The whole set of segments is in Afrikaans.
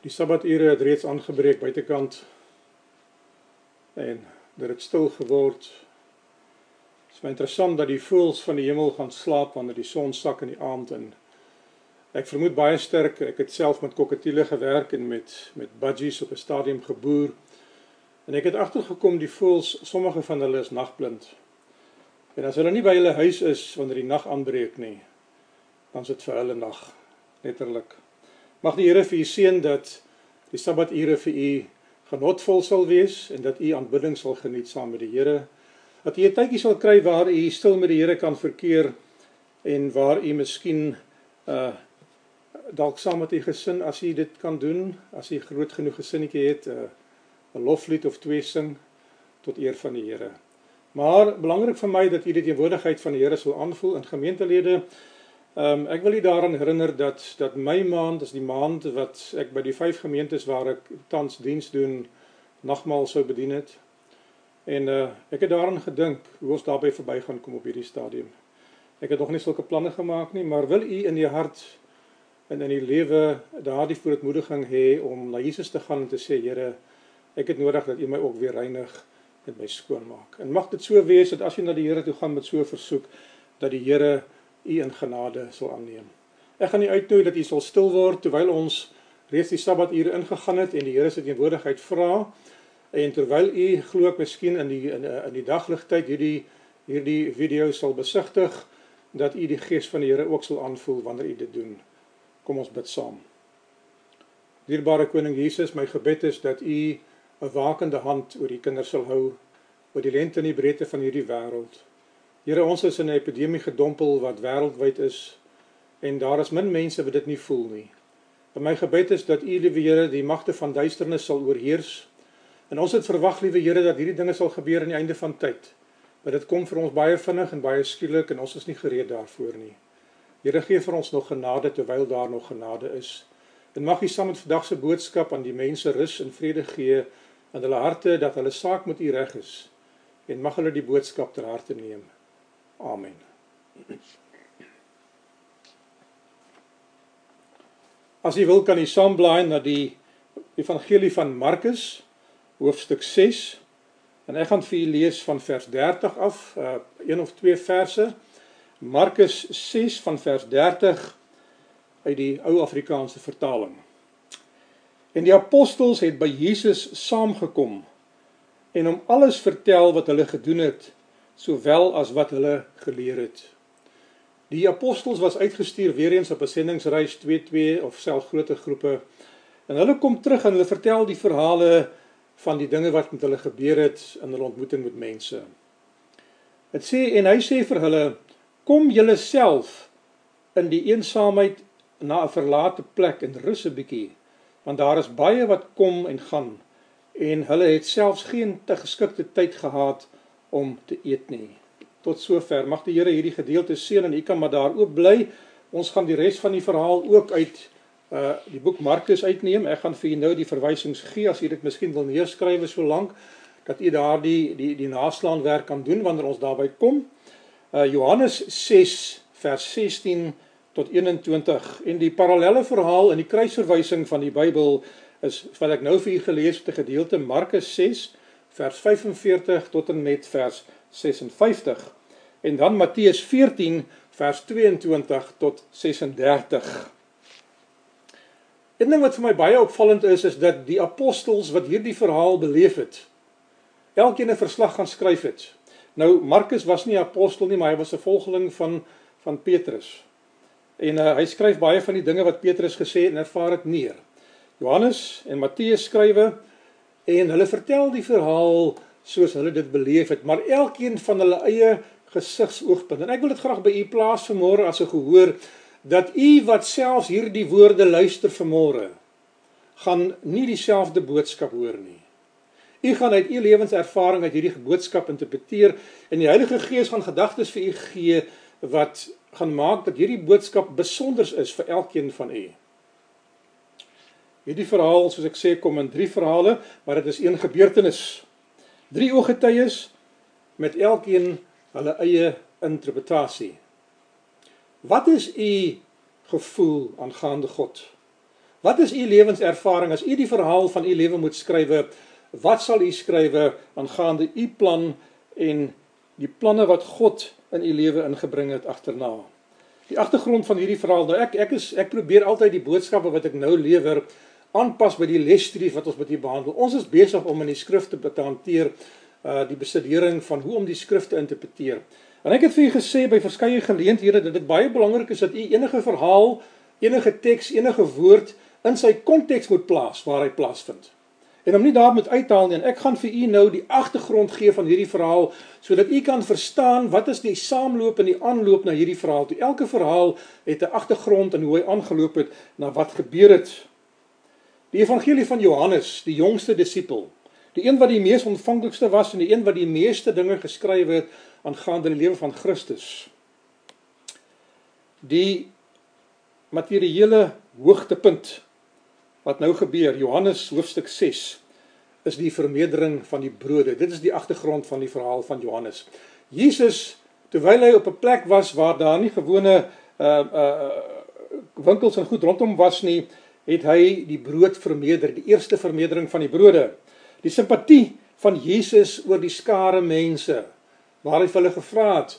Die Sabbature het reeds aangebreek buitekant en dit het stil geword. Dit is my interessant dat die voëls van die hemel gaan slaap wanneer die son sak in die aand en ek vermoed baie sterk ek het self met kokatiele gewerk en met met budgies op 'n stadium geboer. En ek het agtergekom die voëls, sommige van hulle is nagblind. En as hulle nie by hulle huis is wanneer die nag aanbreek nie, dan is dit vir hulle nag, letterlik. Mag die Here vir u seën dat die Sabbature vir u genotvol sal wees en dat u aanbidding sal geniet saam met die Here. Dat u 'n tydjie sal kry waar u stil met die Here kan verkeer en waar u miskien uh dalk saam met u gesin as u dit kan doen, as u groot genoeg gesinnetjie het, uh, 'n loflied of twee sing tot eer van die Here. Maar belangrik vir my dat u die teenwoordigheid van die Here sal aanvoel in gemeentelede Ehm um, ek wil u daaraan herinner dat dat my maand is die maand wat ek by die vyf gemeentes waar ek tans diens doen nagmaal sou bedien het. En uh ek het daaraan gedink hoe ons daarby verby gaan kom op hierdie stadium. Ek het nog nie sulke planne gemaak nie, maar wil u in die hart en in die lewe daardie voortmoediging hê om na Jesus te gaan en te sê Here, ek het nodig dat u my ook weer reinig en my skoon maak. En mag dit so wees dat as jy na die Here toe gaan met so 'n versoek dat die Here u in genade sal aanneem. Ek gaan u uitnooi dat u sal stil word terwyl ons reeds die Sabbature ingegaan het en die Here se teenwoordigheid vra en terwyl u glo ek miskien in die in, in die dagligtyd hierdie hierdie video sal besigtig dat u die gees van die Here ook sal aanvoel wanneer u dit doen. Kom ons bid saam. Dierbare koning Jesus, my gebed is dat u 'n wakende hand oor die kinders sal hou oor die lengte en die breedte van hierdie wêreld. Here ons is in 'n epidemie gedompel wat wêreldwyd is en daar is min mense wat dit nie voel nie. En my gebed is dat U liewe Here die magte van duisternis sal oorheers. En ons het verwag liewe Here dat hierdie dinge sal gebeur aan die einde van tyd. Maar dit kom vir ons baie vinnig en baie skielik en ons is nie gereed daarvoor nie. Here gee vir ons nog genade terwyl daar nog genade is. En mag U saam met vandag se boodskap aan die mense rus en vrede gee in hulle harte dat hulle saak met U reg is. En mag hulle die boodskap ter harte neem. Amen. As jy wil kan jy saamblaai na die Evangelie van Markus hoofstuk 6 en ek gaan vir u lees van vers 30 af, uh, een of twee verse. Markus 6 van vers 30 uit die ou Afrikaanse vertaling. En die apostels het by Jesus saamgekom en hom alles vertel wat hulle gedoen het sowel as wat hulle geleer het. Die apostels was uitgestuur weer eens op 'n sendingsreis 2-2 of self groter groepe. En hulle kom terug en hulle vertel die verhale van die dinge wat met hulle gebeur het in hulle ontmoeting met mense. Dit sê en hy sê vir hulle: "Kom julle self in die eensaamheid na 'n verlate plek en rus 'n bietjie, want daar is baie wat kom en gaan en hulle het selfs geen te geskikte tyd gehad om te eet nie. Tot sover mag die Here hierdie gedeelte seën en u kan maar daar ook bly. Ons gaan die res van die verhaal ook uit uh die boek Markus uitneem. Ek gaan vir u nou die verwysings gee as u dit miskien wil neerskryf so lank dat u daardie die die naslaanwerk kan doen wanneer ons daarby kom. Uh Johannes 6 vers 16 tot 21 en die parallelle verhaal in die kruisverwysing van die Bybel is wat ek nou vir u gelees het 'n gedeelte Markus 6 vers 45 tot en met vers 56 en dan Matteus 14 vers 22 tot 36. Een ding wat vir my baie opvallend is is dat die apostels wat hierdie verhaal beleef het, elkeen 'n verslag gaan skryf het. Nou Markus was nie 'n apostel nie, maar hy was 'n volgeling van van Petrus. En uh, hy skryf baie van die dinge wat Petrus gesê en ervaar dit neer. Johannes en Matteus skrywe en hulle vertel die verhaal soos hulle dit beleef het, maar elkeen van hulle eie gesigsoogpunt. En ek wil dit graag by u plaas vanmôre as 'n gehoor dat u wat selfs hierdie woorde luister vanmôre gaan nie dieselfde boodskap hoor nie. U gaan uit u lewenservaring uit hierdie boodskap interpreteer en die Heilige Gees gaan gedagtes vir u gee wat gaan maak dat hierdie boodskap besonder is vir elkeen van u. Hierdie verhaal, soos ek sê, kom in drie verhale, maar dit is een gebeurtenis. Drie ooggetuies met elkeen hulle eie interpretasie. Wat is u gevoel aangaande God? Wat is u lewenservaring as u die verhaal van u lewe moet skrywe? Wat sal u skrywe aangaande u plan en die planne wat God in u lewe ingebring het agterna? Die agtergrond van hierdie verhaal, nou ek ek is ek probeer altyd die boodskappe wat ek nou lewer aanpas by die lesstudie wat ons met hier behandel. Ons is besig om in die skrifte te hanteer uh die bestudering van hoe om die skrifte te interpreteer. En ek het vir u gesê by verskeie geleenthede dat dit baie belangrik is dat u enige verhaal, enige teks, enige woord in sy konteks moet plaas waar hy plaasvind. En om nie daar moet uithaal nie en ek gaan vir u nou die agtergrond gee van hierdie verhaal sodat u kan verstaan wat is die saamloop en die aanloop na hierdie verhaal. Toe elke verhaal het 'n agtergrond en hoe hy aangeloop het na wat gebeur het. Die evangelie van Johannes, die jongste disipel, die een wat die mees ontvanklikste was en die een wat die meeste dinge geskryf het aangaande die lewe van Christus. Die materiële hoogtepunt wat nou gebeur Johannes hoofstuk 6 is die vermeerdering van die brode. Dit is die agtergrond van die verhaal van Johannes. Jesus terwyl hy op 'n plek was waar daar nie gewone uh uh winkels en goed rondom was nie, het hy die brood vermeerder, die eerste vermeerdering van die brode. Die simpatie van Jesus oor die skare mense waar hy vir hulle gevra het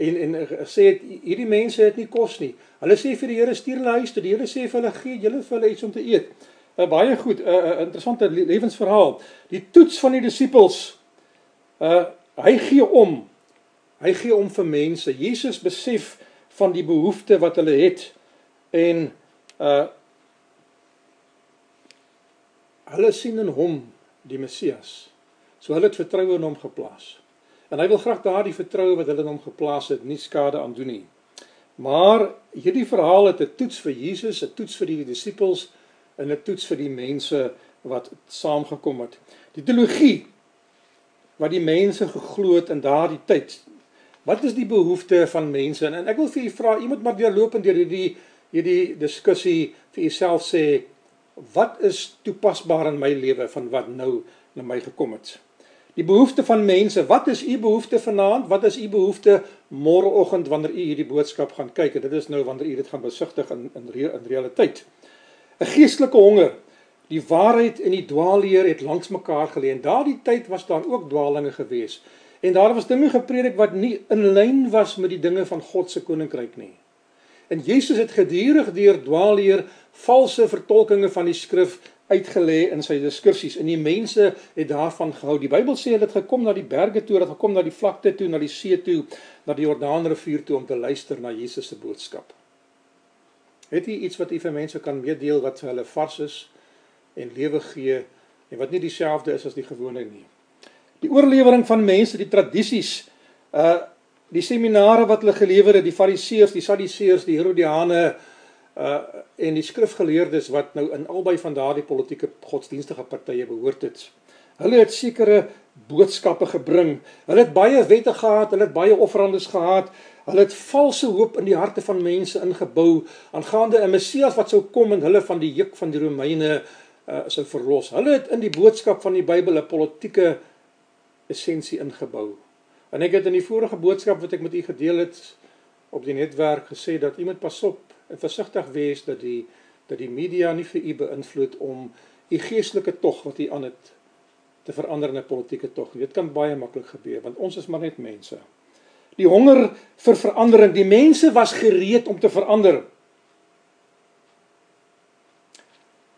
en en sê het hierdie mense het nie kos nie. Hulle sê vir die Here stuur hulle huis toe. Die Here sê vir hulle gee julle vir hulle iets om te eet. uh, Baie goed, 'n uh, uh, interessante lewensverhaal. Die toets van die disippels. Uh hy gee om. Hy gee om vir mense. Jesus besef van die behoefte wat hulle het en uh hulle sien in hom die Messias. So hulle het vertroue in hom geplaas. En hy wil graag daardie vertroue wat hulle in hom geplaas het, nie skade aan doen nie. Maar hierdie verhaal het 'n toets vir Jesus, 'n toets vir die disippels en 'n toets vir die mense wat saamgekom het. Die teologie wat die mense geglo het in daardie tyd. Wat is die behoeftes van mense? En ek wil vir u vra, u moet maar deurlopend deur hierdie hierdie diskussie vir jouself sê, wat is toepasbaar in my lewe van wat nou na my gekom het? Die behoefte van mense, wat is u behoefte vanaand? Wat is u behoefte môreoggend wanneer u hierdie boodskap gaan kyk? Dit is nou wanneer u dit gaan besigtig in in in realiteit. 'n Geestelike honger. Die waarheid en die dwaalleer het langs mekaar gelê en daardie tyd was daar ook dwaalinge gewees. En daar was dinge gepredik wat nie in lyn was met die dinge van God se koninkryk nie. En Jesus het gedurig deur dwaalleer, valse vertolkings van die skrif uitgelê in sy diskursies en die mense het daarvan gehou. Die Bybel sê hulle het gekom na die berge toe, hulle het gekom na die vlakte toe, na die see toe, na die Jordaanrivier toe om te luister na Jesus se boodskap. Het jy iets wat u vir mense kan meedeel wat vir hulle vars is en lewe gee en wat nie dieselfde is as die gewone nie? Die oorlewering van mense, die tradisies, uh die seminare wat hulle gelewer het, die fariseërs, die sadiseërs, die herodiane, uh en die skrifgeleerdes wat nou in albei van daardie politieke godsdienstige partye behoort het. Hulle het sekere boodskappe gebring. Hulle het baie wette gehad, hulle het baie offerandes gehad. Hulle het valse hoop in die harte van mense ingebou aangaande 'n Messias wat sou kom en hulle van die juk van die Romeine uh sou verlos. Hulle het in die boodskap van die Bybel 'n politieke essensie ingebou. En ek het in die vorige boodskap wat ek met u gedeel het op die netwerk gesê dat iemand pas op en versigtig wees dat die dat die media nie vir u beïnvloed om u geestelike tog wat u aan het te verander in 'n politieke tog. Dit kan baie maklik gebeur want ons is maar net mense. Die honger vir verandering, die mense was gereed om te verander.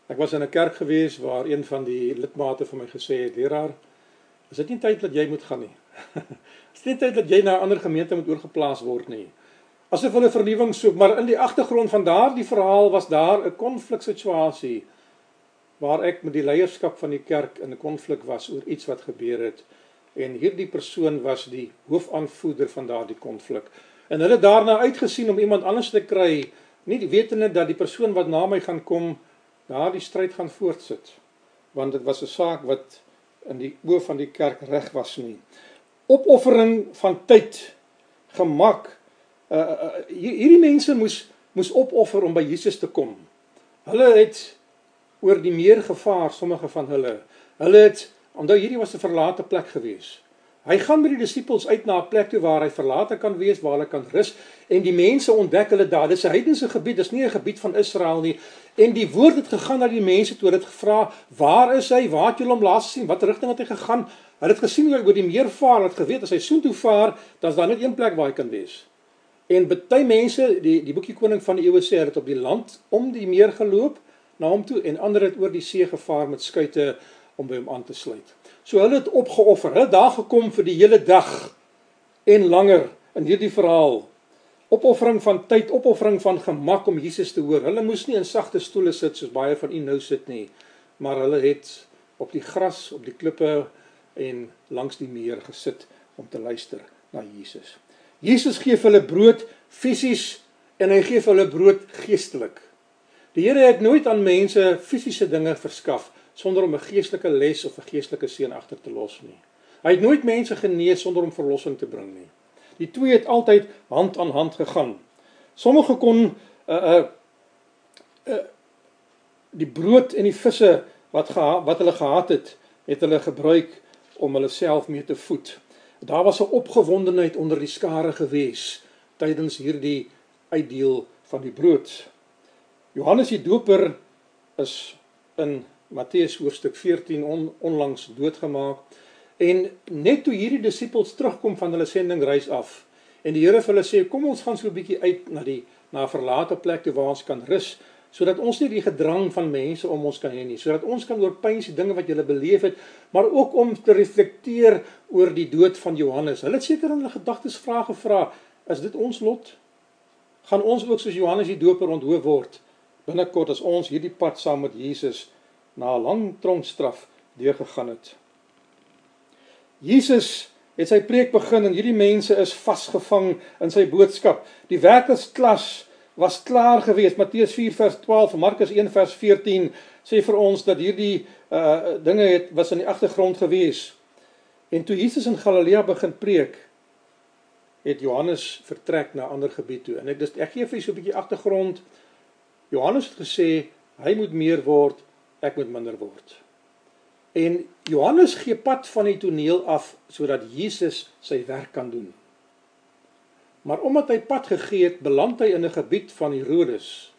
Ek was in 'n kerk gewees waar een van die lidmate vir my gesê het: "Leraar, is dit nie tyd dat jy moet gaan nie? is dit nie tyd dat jy na 'n ander gemeente moet oorgeplaas word nie?" asof hulle vernuwing soek, maar in die agtergrond van daardie verhaal was daar 'n konfliksituasie waar ek met die leierskap van die kerk in 'n konflik was oor iets wat gebeur het en hierdie persoon was die hoofaanvoerder van daardie konflik. En hulle daarna uitgesien om iemand anders te kry, nie wetende dat die persoon wat na my gaan kom daardie stryd gaan voortsit. Want dit was 'n saak wat in die oë van die kerk reg was nie. Opoffering van tyd, gemak uh, uh, hierdie mense moes moes opoffer om by Jesus te kom. Hulle het oor die meer gevaar sommige van hulle. Hulle het onthou hierdie was 'n verlate plek gewees. Hy gaan met die disippels uit na 'n plek toe waar hy verlate kan wees, waar hulle kan rus en die mense ontdek hulle daar. Dis 'n heidense gebied, dis nie 'n gebied van Israel nie. En die woord het gegaan na die mense toe. Het gevra, "Waar is hy? Waar het julle hom laas gesien? Watter rigting het hy gegaan?" Hulle het gesien hoe hy oor die meer vaar, het geweet as hy soontoe vaar, dan's daar net een plek waar hy kan wees. En baie mense, die die boekie koning van die eeue sê, het op die land om die meer geloop na hom toe en ander het oor die see gevaar met skuite om by hom aan te sluit. So hulle het opgeoffer. Hulle het daar gekom vir die hele dag en langer in hierdie verhaal. Opoffering van tyd, opoffering van gemak om Jesus te hoor. Hulle moes nie in sagte stoele sit soos baie van u nou sit nie, maar hulle het op die gras, op die klippe en langs die meer gesit om te luister na Jesus. Jesus gee hulle brood fisies en hy gee hulle brood geestelik. Die Here het nooit aan mense fisiese dinge verskaf sonder om 'n geestelike les of 'n geestelike seën agter te los nie. Hy het nooit mense genees sonder om verlossing te bring nie. Die twee het altyd hand aan hand gegaan. Sommige kon uh uh, uh die brood en die visse wat geha wat hulle gehad het, het hulle gebruik om hulle self mee te voed. Daar was 'n opgewondenheid onder die skare gewees tydens hierdie uitdeel van die brood. Johannes die Doper is in Matteus hoofstuk 14 on, onlangs doodgemaak. En net toe hierdie disippels terugkom van hulle sendingreis af en die Here vir hulle sê kom ons gaan so 'n bietjie uit na die na 'n verlate plek toe waar ons kan rus sodat ons nie die gedrang van mense om ons kan hê nie sodat ons kan oorpyns die dinge wat jy beleef het maar ook om te reflekteer oor die dood van Johannes. Hulle het seker in hulle gedagtes vrae gevra, is dit ons lot? Gaan ons ook soos Johannes die Doper onthou word binnekort as ons hierdie pad saam met Jesus na 'n lang tronkstraf deurgegaan het. Jesus het sy preek begin en hierdie mense is vasgevang in sy boodskap. Die werkersklas was klaar gewees. Matteus 4 vers 12 en Markus 1 vers 14 sê vir ons dat hierdie uh dinge het was in die agtergrond gewees. En toe Jesus in Galilea begin preek, het Johannes vertrek na ander gebied toe. En ek dis ek gee vir julle so 'n bietjie agtergrond. Johannes het gesê hy moet meer word ek moet minder word. En Johannes gee pad van die toneel af sodat Jesus sy werk kan doen. Maar omdat hy pad gegee het, beland hy in 'n gebied van Herodes.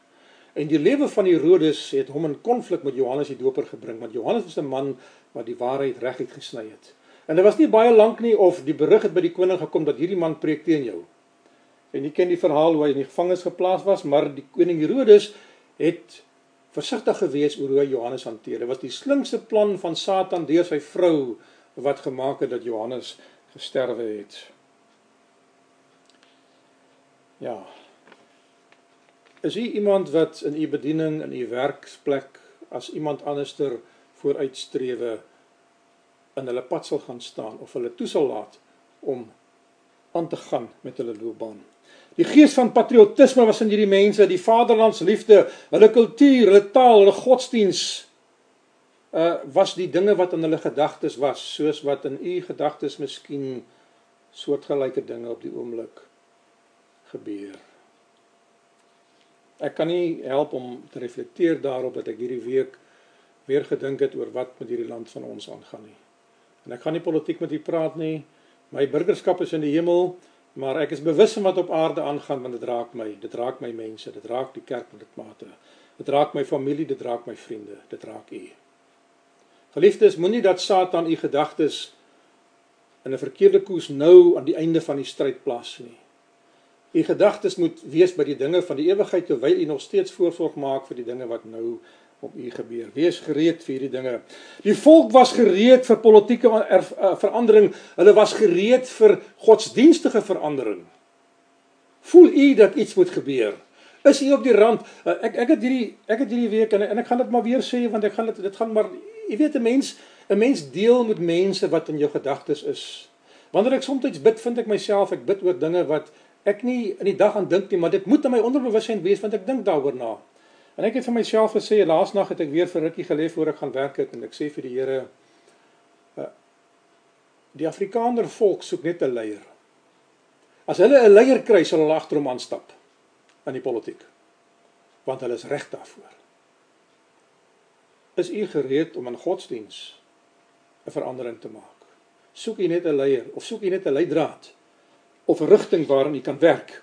En die lewe van Herodes het hom in konflik met Johannes die Doper gebring, want Johannes was 'n man wat die waarheid reguit gesny het. En dit was nie baie lank nie of die berig het by die koning gekom dat hierdie man preek teen jou. En jy ken die verhaal hoe hy in die gevangenis geplaas was, maar die koning Herodes het versigtig gewees oor hoe Johannes hanteer. Dit was die slinkste plan van Satan deur sy vrou wat gemaak het dat Johannes gesterwe het. Ja. Is u iemand wat in u bediening in u werksplek as iemand anderster vooruitstrewe in hulle pad sal gaan staan of hulle toesal laat om aan te gaan met hulle loopbaan? Die gees van patriotisme was in hierdie mense, die vaderlandsliefde, hulle kultuur, hulle taal, hulle godsdiens uh was die dinge wat in hulle gedagtes was, soos wat in u gedagtes miskien soortgelyke dinge op die oomblik gebeur. Ek kan nie help om te reflekteer daarop dat ek hierdie week weer gedink het oor wat met hierdie land van ons aangaan nie. En ek gaan nie politiek met u praat nie. My burgerskap is in die hemel. Maar ek is bewus van wat op aarde aangaan want dit raak my, dit raak my mense, dit raak die kerk met dit mate. Dit raak my familie, dit raak my vriende, dit raak u. Geliefdes, moenie dat Satan u gedagtes in 'n verkeerde koers nou aan die einde van die stryd plaas nie. U gedagtes moet wees by die dinge van die ewigheid terwyl u nog steeds voorsorg maak vir die dinge wat nou op u gebeur. Wees gereed vir hierdie dinge. Die volk was gereed vir politieke uh, verandering. Hulle was gereed vir godsdienstige verandering. Voel u dat iets moet gebeur? Is u op die rand? Uh, ek ek het hierdie ek het hierdie week en, en ek gaan dit maar weer sê want ek gaan dit dit gaan maar jy weet 'n mens 'n mens deel met mense wat in jou gedagtes is. Wanneer ek soms bid, vind ek myself ek bid oor dinge wat ek nie in die dag aan dink nie, maar dit moet in my onderbewussyn wees want ek dink daaroor na. En ek het vir myself gesê laasnag het ek weer vir rukkie gelê voor ek gaan werk het en ek sê vir die Here uh, die Afrikaner volk soek net 'n leier. As hulle 'n leier kry, sal hulle agter hom aanstap in die politiek. Want hulle is reg daarvoor. Is u gereed om in godsdiens 'n verandering te maak? soek jy net 'n leier of soek jy net 'n leidraad of 'n rigting waarin jy kan werk.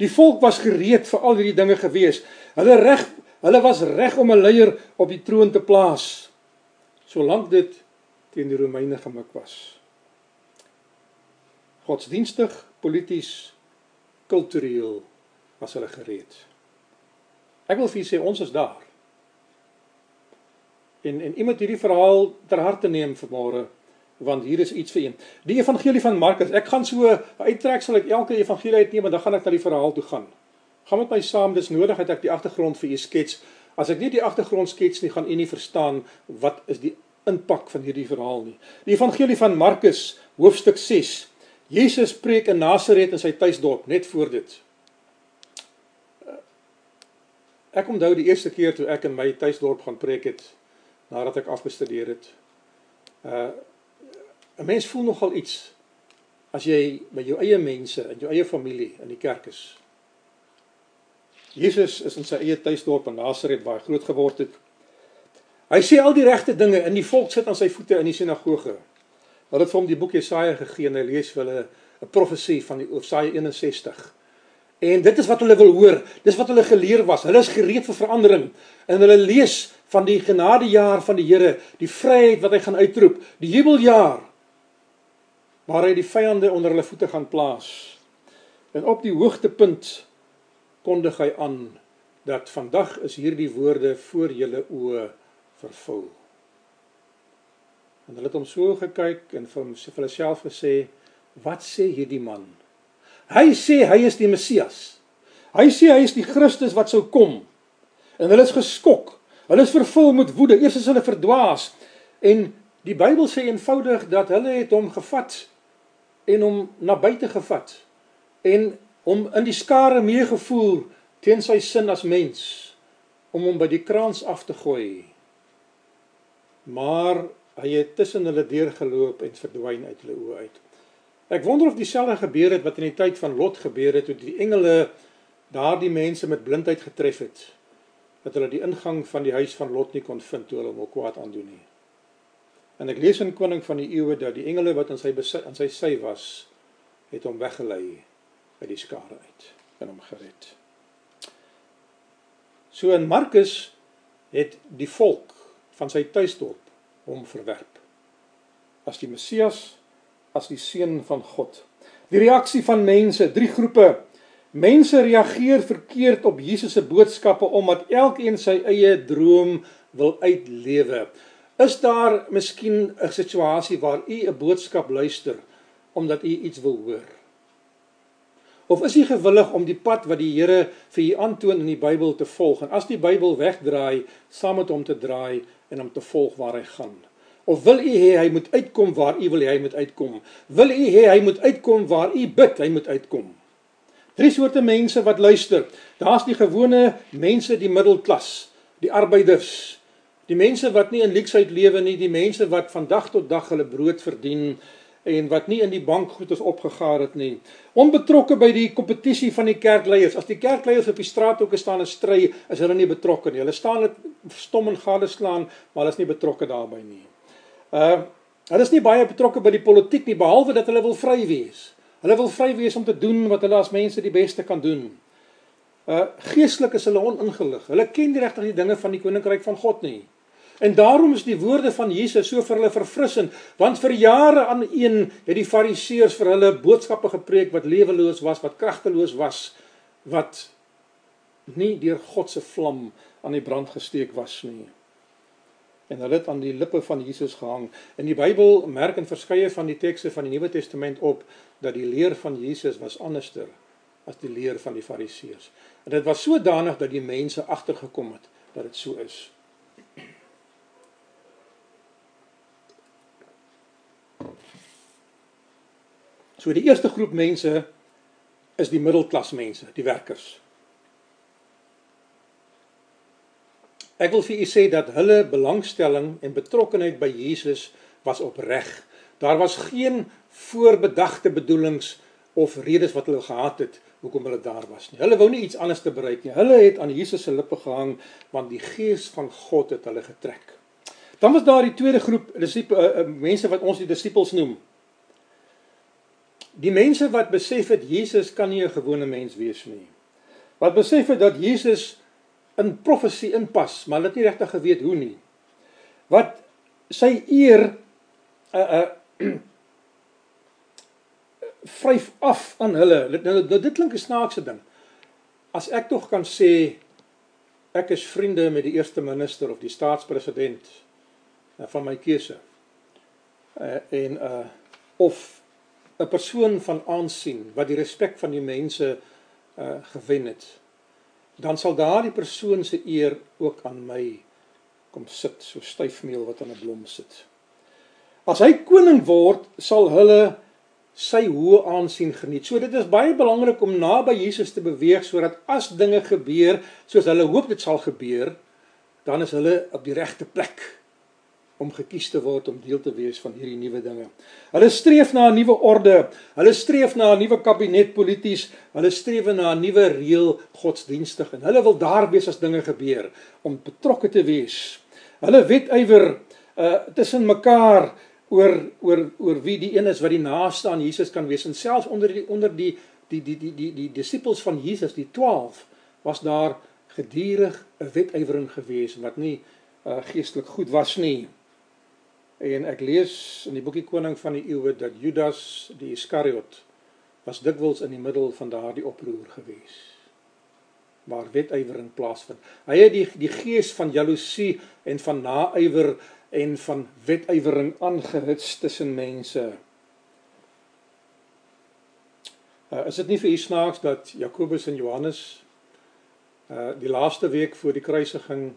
Die volk was gereed vir al hierdie dinge gewees. Hulle reg, hulle was reg om 'n leier op die troon te plaas. Solank dit teen die Romeine gemik was. Godsdienstig, polities, kultureel was hulle gereed. Ek wil vir julle sê ons is daar. En en iemand hierdie verhaal ter harte neem vanmôre want hier is iets vir een. Die evangelie van Markus. Ek gaan so uittrek sal ek elke evangelie uitneem en dan gaan ek na die verhaal toe gaan. Gaan met my saam, dis nodig dat ek die agtergrond vir u skets. As ek nie die agtergrond skets nie, gaan u nie verstaan wat is die impak van hierdie verhaal nie. Die evangelie van Markus, hoofstuk 6. Jesus preek in Nasaret in sy tuisdorp, net voor dit. Ek onthou die eerste keer toe ek in my tuisdorp gaan preek het nadat ek afgestudeer het. Uh 'n mens voel nogal iets as jy by jou eie mense in jou eie familie in die kerk is. Jesus is in sy eie tuisdorp in Nasaret waar hy groot geword het. Hy sê al die regte dinge en die volk sit aan sy voete in die sinagoge. Hulle het vir hom die boek Jesaja gegee en hy lees vir hulle 'n profesie van die Jesaja 61. En dit is wat hulle wil hoor. Dis wat hulle geleer was. Hulle is gereed vir verandering. En hulle lees van die genadejaar van die Here, die vryheid wat hy gaan uitroep, die jubeljaar waar hy die vyande onder hulle voete gaan plaas. En op die hoogtepunt kondig hy aan dat vandag is hierdie woorde voor julle oë vervul. En hulle het hom so gekyk en vir homself gesê, "Wat sê hierdie man?" Hy sê hy is die Messias. Hy sê hy is die Christus wat sou kom. En hulle is geskok. Hulle is vervul met woede. Eers is hulle verdwaas. En die Bybel sê eenvoudig dat hulle het hom gevat en hom na buite gevat en hom in die skare meegevoer teen sy sin as mens om hom by die kraans af te gooi. Maar hy het tussen hulle deurgeloop en verdwyn uit hulle oë uit. Ek wonder of dieselfde gebeur het wat in die tyd van Lot gebeur het toe die engele daardie mense met blindheid getref het dat hulle die ingang van die huis van Lot nie kon vind toe hulle hom kwaad aandoen nie. En ek lees in Koning van die Eeue dat die engele wat in sy besit in sy sy was het hom weggelei uit die skare uit en hom gered. So in Markus het die volk van sy tuisdorp hom verwerp as die Messias as die seun van God. Die reaksie van mense, drie groepe. Mense reageer verkeerd op Jesus se boodskappe omdat elkeen sy eie droom wil uitlewe. Is daar miskien 'n situasie waar u 'n boodskap luister omdat u iets wil hoor? Of is u gewillig om die pad wat die Here vir u aantoon in die Bybel te volg en as die Bybel wegdraai, saam met hom te draai en om te volg waar hy gaan? Of wil u hê hy moet uitkom waar u wil hy moet uitkom? Wil u hê hy moet uitkom waar u bid hy moet uitkom? Drie soorte mense wat luister. Daar's die gewone mense, die middelklas, die arbeiders, die mense wat nie in leksheid lewe nie, die mense wat van dag tot dag hulle brood verdien en wat nie in die bankgoed is opgegaar het nie. Onbetrokke by die kompetisie van die kerkleiers. As die kerkleiers op die straat ook staan en stry, is hulle nie betrokke nie. Hulle staan net stom en gadeslaan, maar hulle is nie betrokke daarbey nie. Uh hulle is nie baie betrokke by die politiek nie behalwe dat hulle wil vry wees. Hulle wil vry wees om te doen wat hulle as mense die beste kan doen. Uh geestelik is hulle oningelig. Hulle ken regtig die dinge van die koninkryk van God nie. En daarom is die woorde van Jesus so vir hulle verfrissend, want vir jare aan een het die fariseërs vir hulle boodskappe gepreek wat leweloos was, wat kragteloos was, wat nie deur God se vlam aan die brand gesteek was nie en hulle het aan die lippe van Jesus gehang. In die Bybel merk in verskeie van die tekste van die Nuwe Testament op dat die leer van Jesus was anderster as die leer van die Fariseërs. En dit was sodanig dat die mense agtergekom het dat dit so is. So die eerste groep mense is die middelklas mense, die werkers. Ek wil vir u sê dat hulle belangstelling en betrokkeheid by Jesus was opreg. Daar was geen voorbedagte bedoelings of redes wat hulle gehad het hoekom hulle daar was nie. Hulle wou nie iets anders te bereik nie. Hulle het aan Jesus se lippe gehang want die gees van God het hulle getrek. Dan was daar die tweede groep disipels uh, uh, mense wat ons die disippels noem. Die mense wat besef het Jesus kan nie 'n gewone mens wees nie. Wat besef het dat Jesus in profesie inpas, maar hulle het nie regtig geweet hoe nie. Wat sy eer 'n uh, 'n uh, vryf af aan hulle. Nou, nou dit klink 'n snaakse ding. As ek tog kan sê ek is vriende met die eerste minister of die staatspresident uh, van my keuse. Uh, en uh of 'n persoon van aansien wat die respek van die mense uh gewen het, dan sal daardie persoon se eer ook aan my kom sit, so styfmeel wat aan 'n blom sit. As hy koning word, sal hulle sy hoë aansien geniet. So dit is baie belangrik om naby Jesus te beweeg sodat as dinge gebeur soos hulle hoop dit sal gebeur, dan is hulle op die regte plek om gekies te word om deel te wees van hierdie nuwe dinge. Hulle streef na 'n nuwe orde. Hulle streef na 'n nuwe kabinet polities. Hulle streef na 'n nuwe reël godsdienstig en hulle wil daar wees as dinge gebeur om betrokke te wees. Hulle wetywer uh tussen mekaar oor oor oor wie die een is wat die naaste aan Jesus kan wees en selfs onder die onder die die die die die die disippels van Jesus die 12 was daar gedurig 'n wetywering gewees wat nie uh, geestelik goed was nie. En ek lees in die boekie Koning van die Eeue dat Judas die Iskariot was dikwels in die middel van daardie oproer gewees. Waar wetywering plaasvind. Hy het die die gees van jaloesie en van naaiwer en van wetywering aangehits tussen mense. Uh, is dit nie vir u snaaks dat Jakobus en Johannes uh die laaste week voor die kruisiging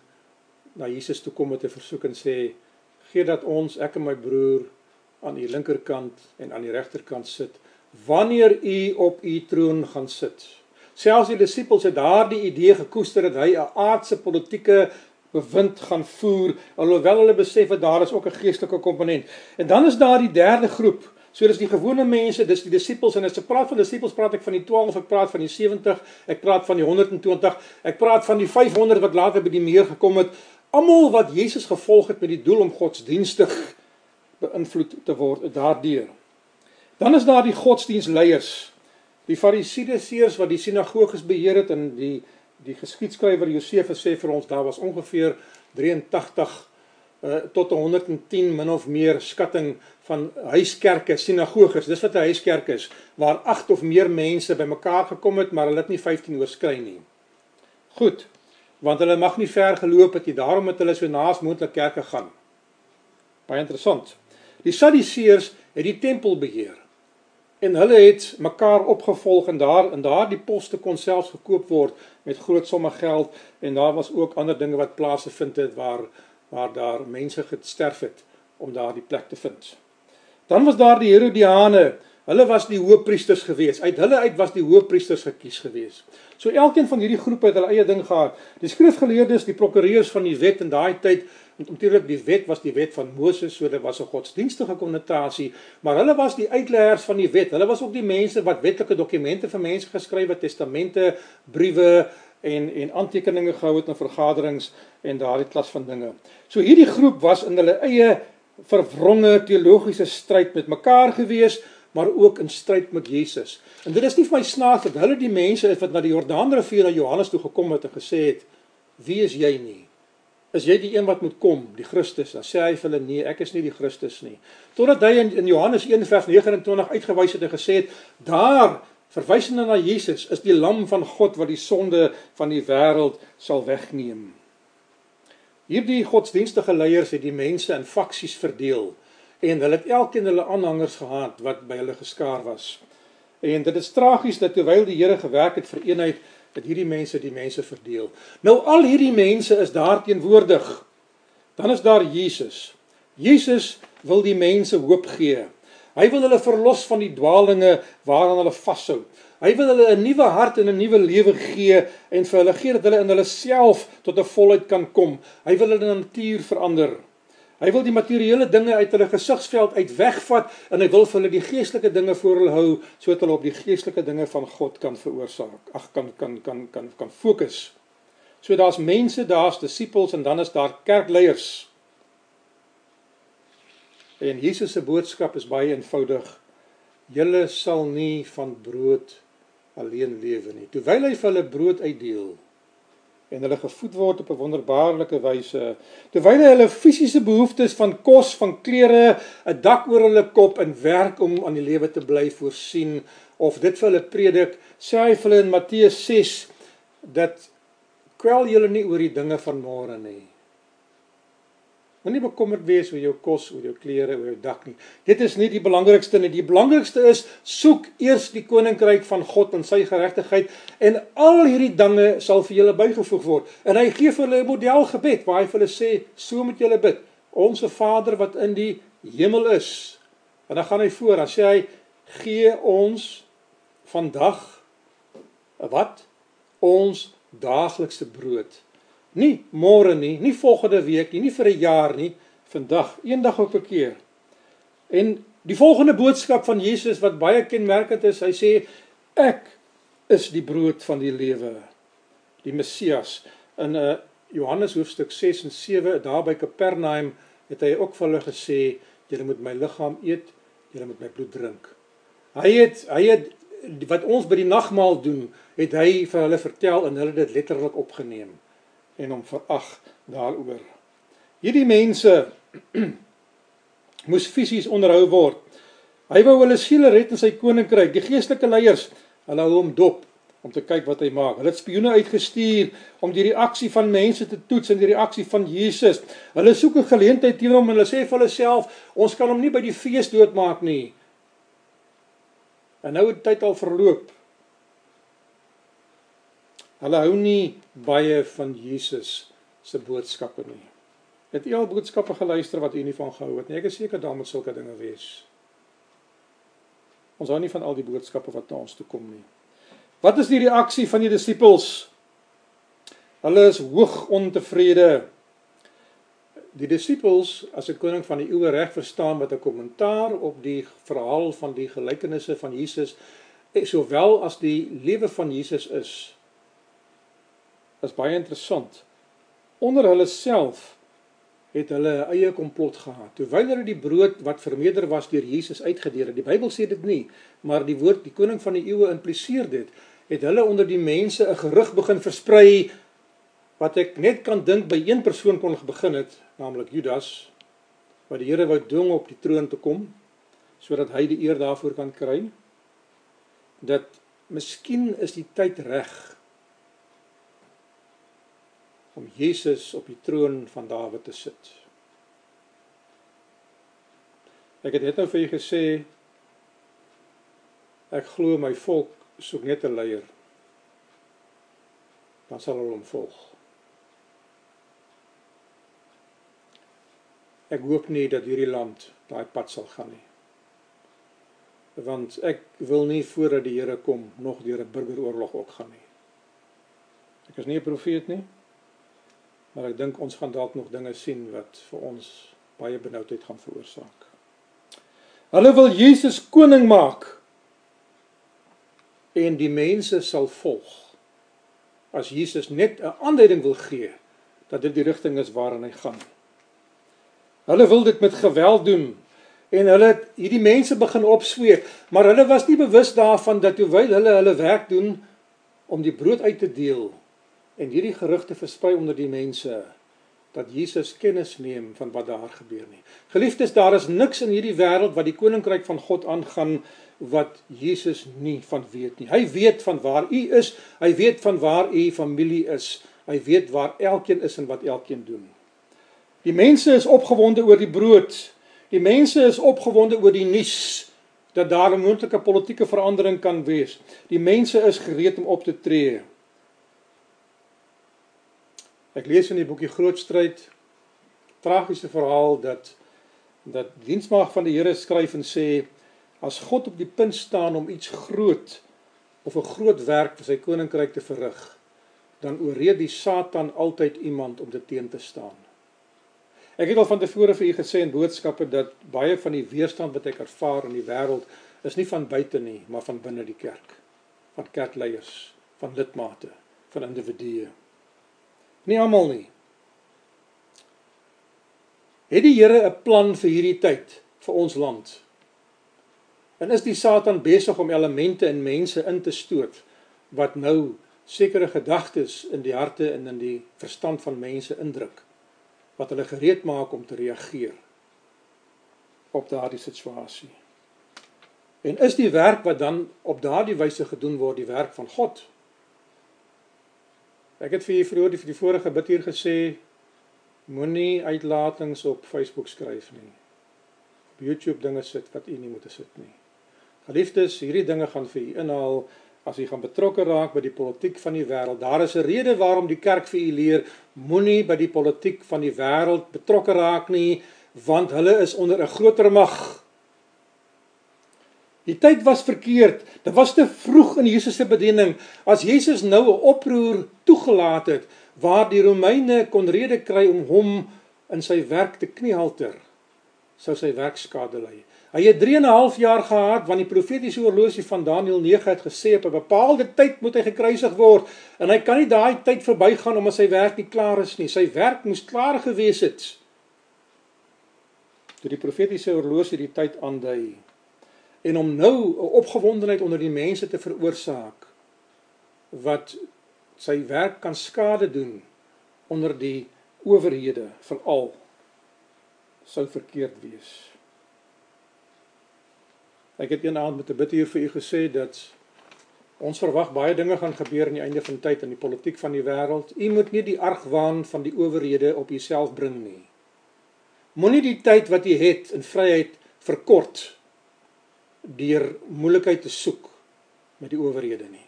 na Jesus toe kom met 'n versoek en sê gee dat ons ek en my broer aan u linkerkant en aan die regterkant sit wanneer u op u troon gaan sit. Selfs die disippels het daardie idee gekoester dat hy 'n aardse politieke bewind gaan voer alhoewel hulle besef dat daar is ook 'n geestelike komponent. En dan is daar die derde groep. So dis die gewone mense, dis die disippels en as ek praat van disippels praat ek van die 12, ek praat van die 70, ek praat van die 120, ek praat van die 500 wat later by die meer gekom het. Almal wat Jesus gevolg het met die doel om godsdienstig beïnvloed te word daardeur. Dan is daar die godsdienstleiers, die fariseërs wat die sinagoges beheer het en die die geskiedskrywer Josefus sê vir ons daar was ongeveer 83 uh, tot 110 min of meer skatting van huiskerke, sinagoges. Dis wat 'n huiskerk is waar 8 of meer mense bymekaar gekom het, maar hulle het nie 15 oorskry nie. Goed. Want hulle mag nie ver geloop het nie. Daarom het hulle so naas moontlik kerke gaan. Baie interessant. Die Sadduseërs het die tempel beheer en hulle het mekaar opgevolg en daar in daardie poste kon selfs gekoop word met groot somme geld en daar was ook ander dinge wat plase vind het waar waar daar mense gesterf het om daardie plek te vind. Dan was daar die Herodiane. Hulle was die hoëpriesters gewees. Uit hulle uit was die hoëpriesters gekies gewees. So elkeen van hierdie groepe het hulle eie ding gehad. Die skrifgeleerdes, die prokureurs van die wet in daai tyd natuurlik die wet was die wet van Moses, so dit was 'n godsdienstige konnotasie, maar hulle was die uitleggers van die wet. Hulle was ook die mense wat wetlike dokumente vir mense geskryf het, testamente, briewe en en aantekeninge gehou het in vergaderings en daardie klas van dinge. So hierdie groep was in hulle eie verwronge teologiese stryd met mekaar gewees, maar ook in stryd met Jesus. En dit is nie vir my snaaks dat hulle die mense is wat na die Jordaanrivier na Johannes toe gekom het en gesê het: "Wie is jy nie?" is jy die een wat moet kom, die Christus? Dan sê hy vir hulle nee, ek is nie die Christus nie. Totdat hy in, in Johannes 1:29 uitgewys het en gesê het, daar verwysende na Jesus is die lam van God wat die sonde van die wêreld sal wegneem. Hierdie godsdienstige leiers het die mense in faksies verdeel en hulle het elkeen hulle aanhangers gehad wat by hulle geskaar was. En dit is tragies dat terwyl die Here gewerk het vir eenheid dat hierdie mense die mense verdeel. Nou al hierdie mense is daar teenwoordig. Dan is daar Jesus. Jesus wil die mense hoop gee. Hy wil hulle verlos van die dwaalinge waaraan hulle vashou. Hy wil hulle 'n nuwe hart en 'n nuwe lewe gee en vir hulle gee dat hulle in hulle self tot 'n volheid kan kom. Hy wil hulle natuur verander. Hy wil die materiële dinge uit hulle gesigsveld uit wegvat en hy wil vir hulle die geestelike dinge voor hulle hou sodat hulle op die geestelike dinge van God kan veroorsaak. Ag kan kan kan kan kan fokus. So daar's mense, daar's disippels en dan is daar kerkleiers. En Jesus se boodskap is baie eenvoudig. julle sal nie van brood alleen lewe nie. Terwyl hy vir hulle brood uitdeel en hulle gevoed word op 'n wonderbaarlike wyse, terwyl hulle fisiese behoeftes van kos, van klere, 'n dak oor hulle kop en werk om aan die lewe te bly voorsien of dit vir hulle predik, sê hy vir hulle in Matteus 6 dat kwel julle nie oor die dinge van môre nie. Moenie bekommerd wees oor jou kos, oor jou klere, oor jou dak nie. Dit is nie die belangrikste nie. Die belangrikste is soek eers die koninkryk van God en sy geregtigheid en al hierdie dinge sal vir julle bygevoeg word. En hy gee vir hulle 'n model gebed waar hy vir hulle sê, so moet julle bid. Onse Vader wat in die hemel is. En dan gaan hy voor, dan sê hy, gee ons vandag wat ons daaglikse brood Nie môre nie, nie volgende week nie, nie vir 'n jaar nie, vandag, eendag op 'n keer. En die volgende boodskap van Jesus wat baie kenmerkend is, hy sê ek is die brood van die lewe. Die Messias in 'n uh, Johannes hoofstuk 6 en 7 daar by Kapernaum het hy ook vir hulle gesê julle moet my liggaam eet, julle moet my bloed drink. Hy het hy het wat ons by die nagmaal doen, het hy vir hulle vertel en hulle dit letterlik opgeneem en hom verag daaroor. Hierdie mense moes fisies onderhou word. Hy wou hulle siele red in sy koninkryk. Die geestelike leiers, hulle hou hom dop om te kyk wat hy maak. Hulle het spioene uitgestuur om die reaksie van mense te toets en die reaksie van Jesus. Hulle soek 'n geleentheid teenoor hom en hulle sê vir hulle self, ons kan hom nie by die fees doodmaak nie. En nou het tyd al verloop. Hulle hou nie baie van Jesus se boodskappe nie. Het u al boodskappe geluister wat u nie van gehou het nie? Ek is seker daar moet sulke dinge wees. Ons hou nie van al die boodskappe wat na ons toe kom nie. Wat is die reaksie van die disippels? Hulle is hoog ontevrede. Die disippels, as 'n koning van die eeue reg verstaan met 'n kommentaar op die verhaal van die gelykenisse van Jesus, sowel as die lewe van Jesus is, is baie interessant. Onder hulle self het hulle 'n eie komplot gehad. Terwyl hulle die brood wat vermeerder was deur Jesus uitgedeel het. Die Bybel sê dit nie, maar die woord die koning van die eeue impliseer dit. Het hulle onder die mense 'n gerug begin versprei wat ek net kan dink by een persoon kon begin het, naamlik Judas, wat die Here wou dwing op die troon te kom sodat hy die eer daarvoor kan kry. Dat miskien is die tyd reg om Jesus op die troon van Dawid te sit. Ek het net nou vir julle gesê ek glo my volk soek net 'n leier. Dan sal hulle hom volg. Ek hoop nie dat hierdie land daai pad sal gaan nie. Want ek wil nie voordat die Here kom nog deur 'n burgeroorlog ook gaan nie. Ek is nie 'n profeet nie. Maar ek dink ons gaan dalk nog dinge sien wat vir ons baie benoudheid gaan veroorsaak. Hulle wil Jesus koning maak en die mense sal volg. As Jesus net 'n aanduiding wil gee dat dit die rigting is waarin hy gaan. Hulle wil dit met geweld doen en hulle het hierdie mense begin opsweep, maar hulle was nie bewus daarvan dat terwyl hulle hulle werk doen om die brood uit te deel en hierdie gerugte versprei onder die mense dat Jesus kennis neem van wat daar gebeur nie. Geliefdes, daar is niks in hierdie wêreld wat die koninkryk van God aangaan wat Jesus nie van weet nie. Hy weet van waar u is, hy weet van waar u familie is. Hy weet waar elkeen is en wat elkeen doen. Die mense is opgewonde oor die brood. Die mense is opgewonde oor die nuus dat daar 'n moontlike politieke verandering kan wees. Die mense is gereed om op te tree. Ek lees in die boekie Groot Stryd tragiese verhaal dat dat diensmag van die Here skryf en sê as God op die punt staan om iets groot of 'n groot werk vir sy koninkryk te verrig, dan ooreed die Satan altyd iemand om dit teen te staan. Ek het al van tevore vir u gesê in boodskappe dat baie van die weerstand wat ek ervaar in die wêreld is nie van buite nie, maar van binne die kerk, van kerkleiers, van lidmate, van individue. Nie almal nie. Het die Here 'n plan vir hierdie tyd vir ons land? En is die Satan besig om elemente in mense in te stoot wat nou sekere gedagtes in die harte en in die verstand van mense indruk wat hulle gereed maak om te reageer op daardie situasie. En is die werk wat dan op daardie wyse gedoen word die werk van God? Ek het vir julle vroeër vir die vorige bid hier gesê moenie uitlatings op Facebook skryf nie. Op YouTube dinge sit wat u nie moet sit nie. Geliefdes, hierdie dinge gaan vir u inhaal as jy gaan betrokke raak by die politiek van die wêreld. Daar is 'n rede waarom die kerk vir u leer moenie by die politiek van die wêreld betrokke raak nie, want hulle is onder 'n groter mag. Die tyd was verkeerd. Dit was te vroeg in Jesus se bediening. As Jesus nou 'n oproer toegelaat het waar die Romeine kon rede kry om hom in sy werk te kniehalter, sou sy werk skade ly. Hy het 3 en 'n half jaar gehad want die profetiese oorlosie van Daniël 9 het gesê op 'n bepaalde tyd moet hy gekruisig word en hy kan nie daai tyd verbygaan omdat sy werk nie klaar is nie. Sy werk moes klaar gewees het. Toe die profetiese oorlosie die tyd aandui en om nou 'n opgewondenheid onder die mense te veroorsaak wat sy werk kan skade doen onder die owerhede veral sou verkeerd wees. Ek het eendag met 'n bid hier vir u gesê dat ons verwag baie dinge gaan gebeur aan die einde van tyd in die politiek van die wêreld. U moet nie die argwaan van die owerhede op jouself bring nie. Moenie die tyd wat u het in vryheid verkort deur moeilikheid te soek met die owerhede nie.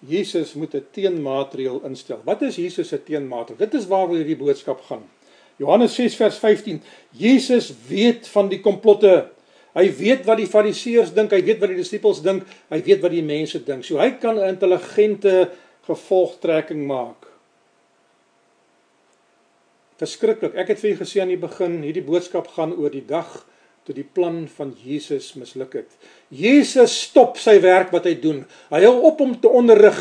Jesus moet 'n teenmaatreël instel. Wat is Jesus se teenmaatreël? Dit is waaroor hierdie boodskap gaan. Johannes 6 vers 15. Jesus weet van die komplotte. Hy weet wat die fariseërs dink, hy weet wat die disippels dink, hy weet wat die mense dink. So hy kan 'n intelligente gevolgtrekking maak verskriklik. Ek het vir julle gesê aan die begin, hierdie boodskap gaan oor die dag toe die plan van Jesus misluk het. Jesus stop sy werk wat hy doen. Hy hou op om te onderrig.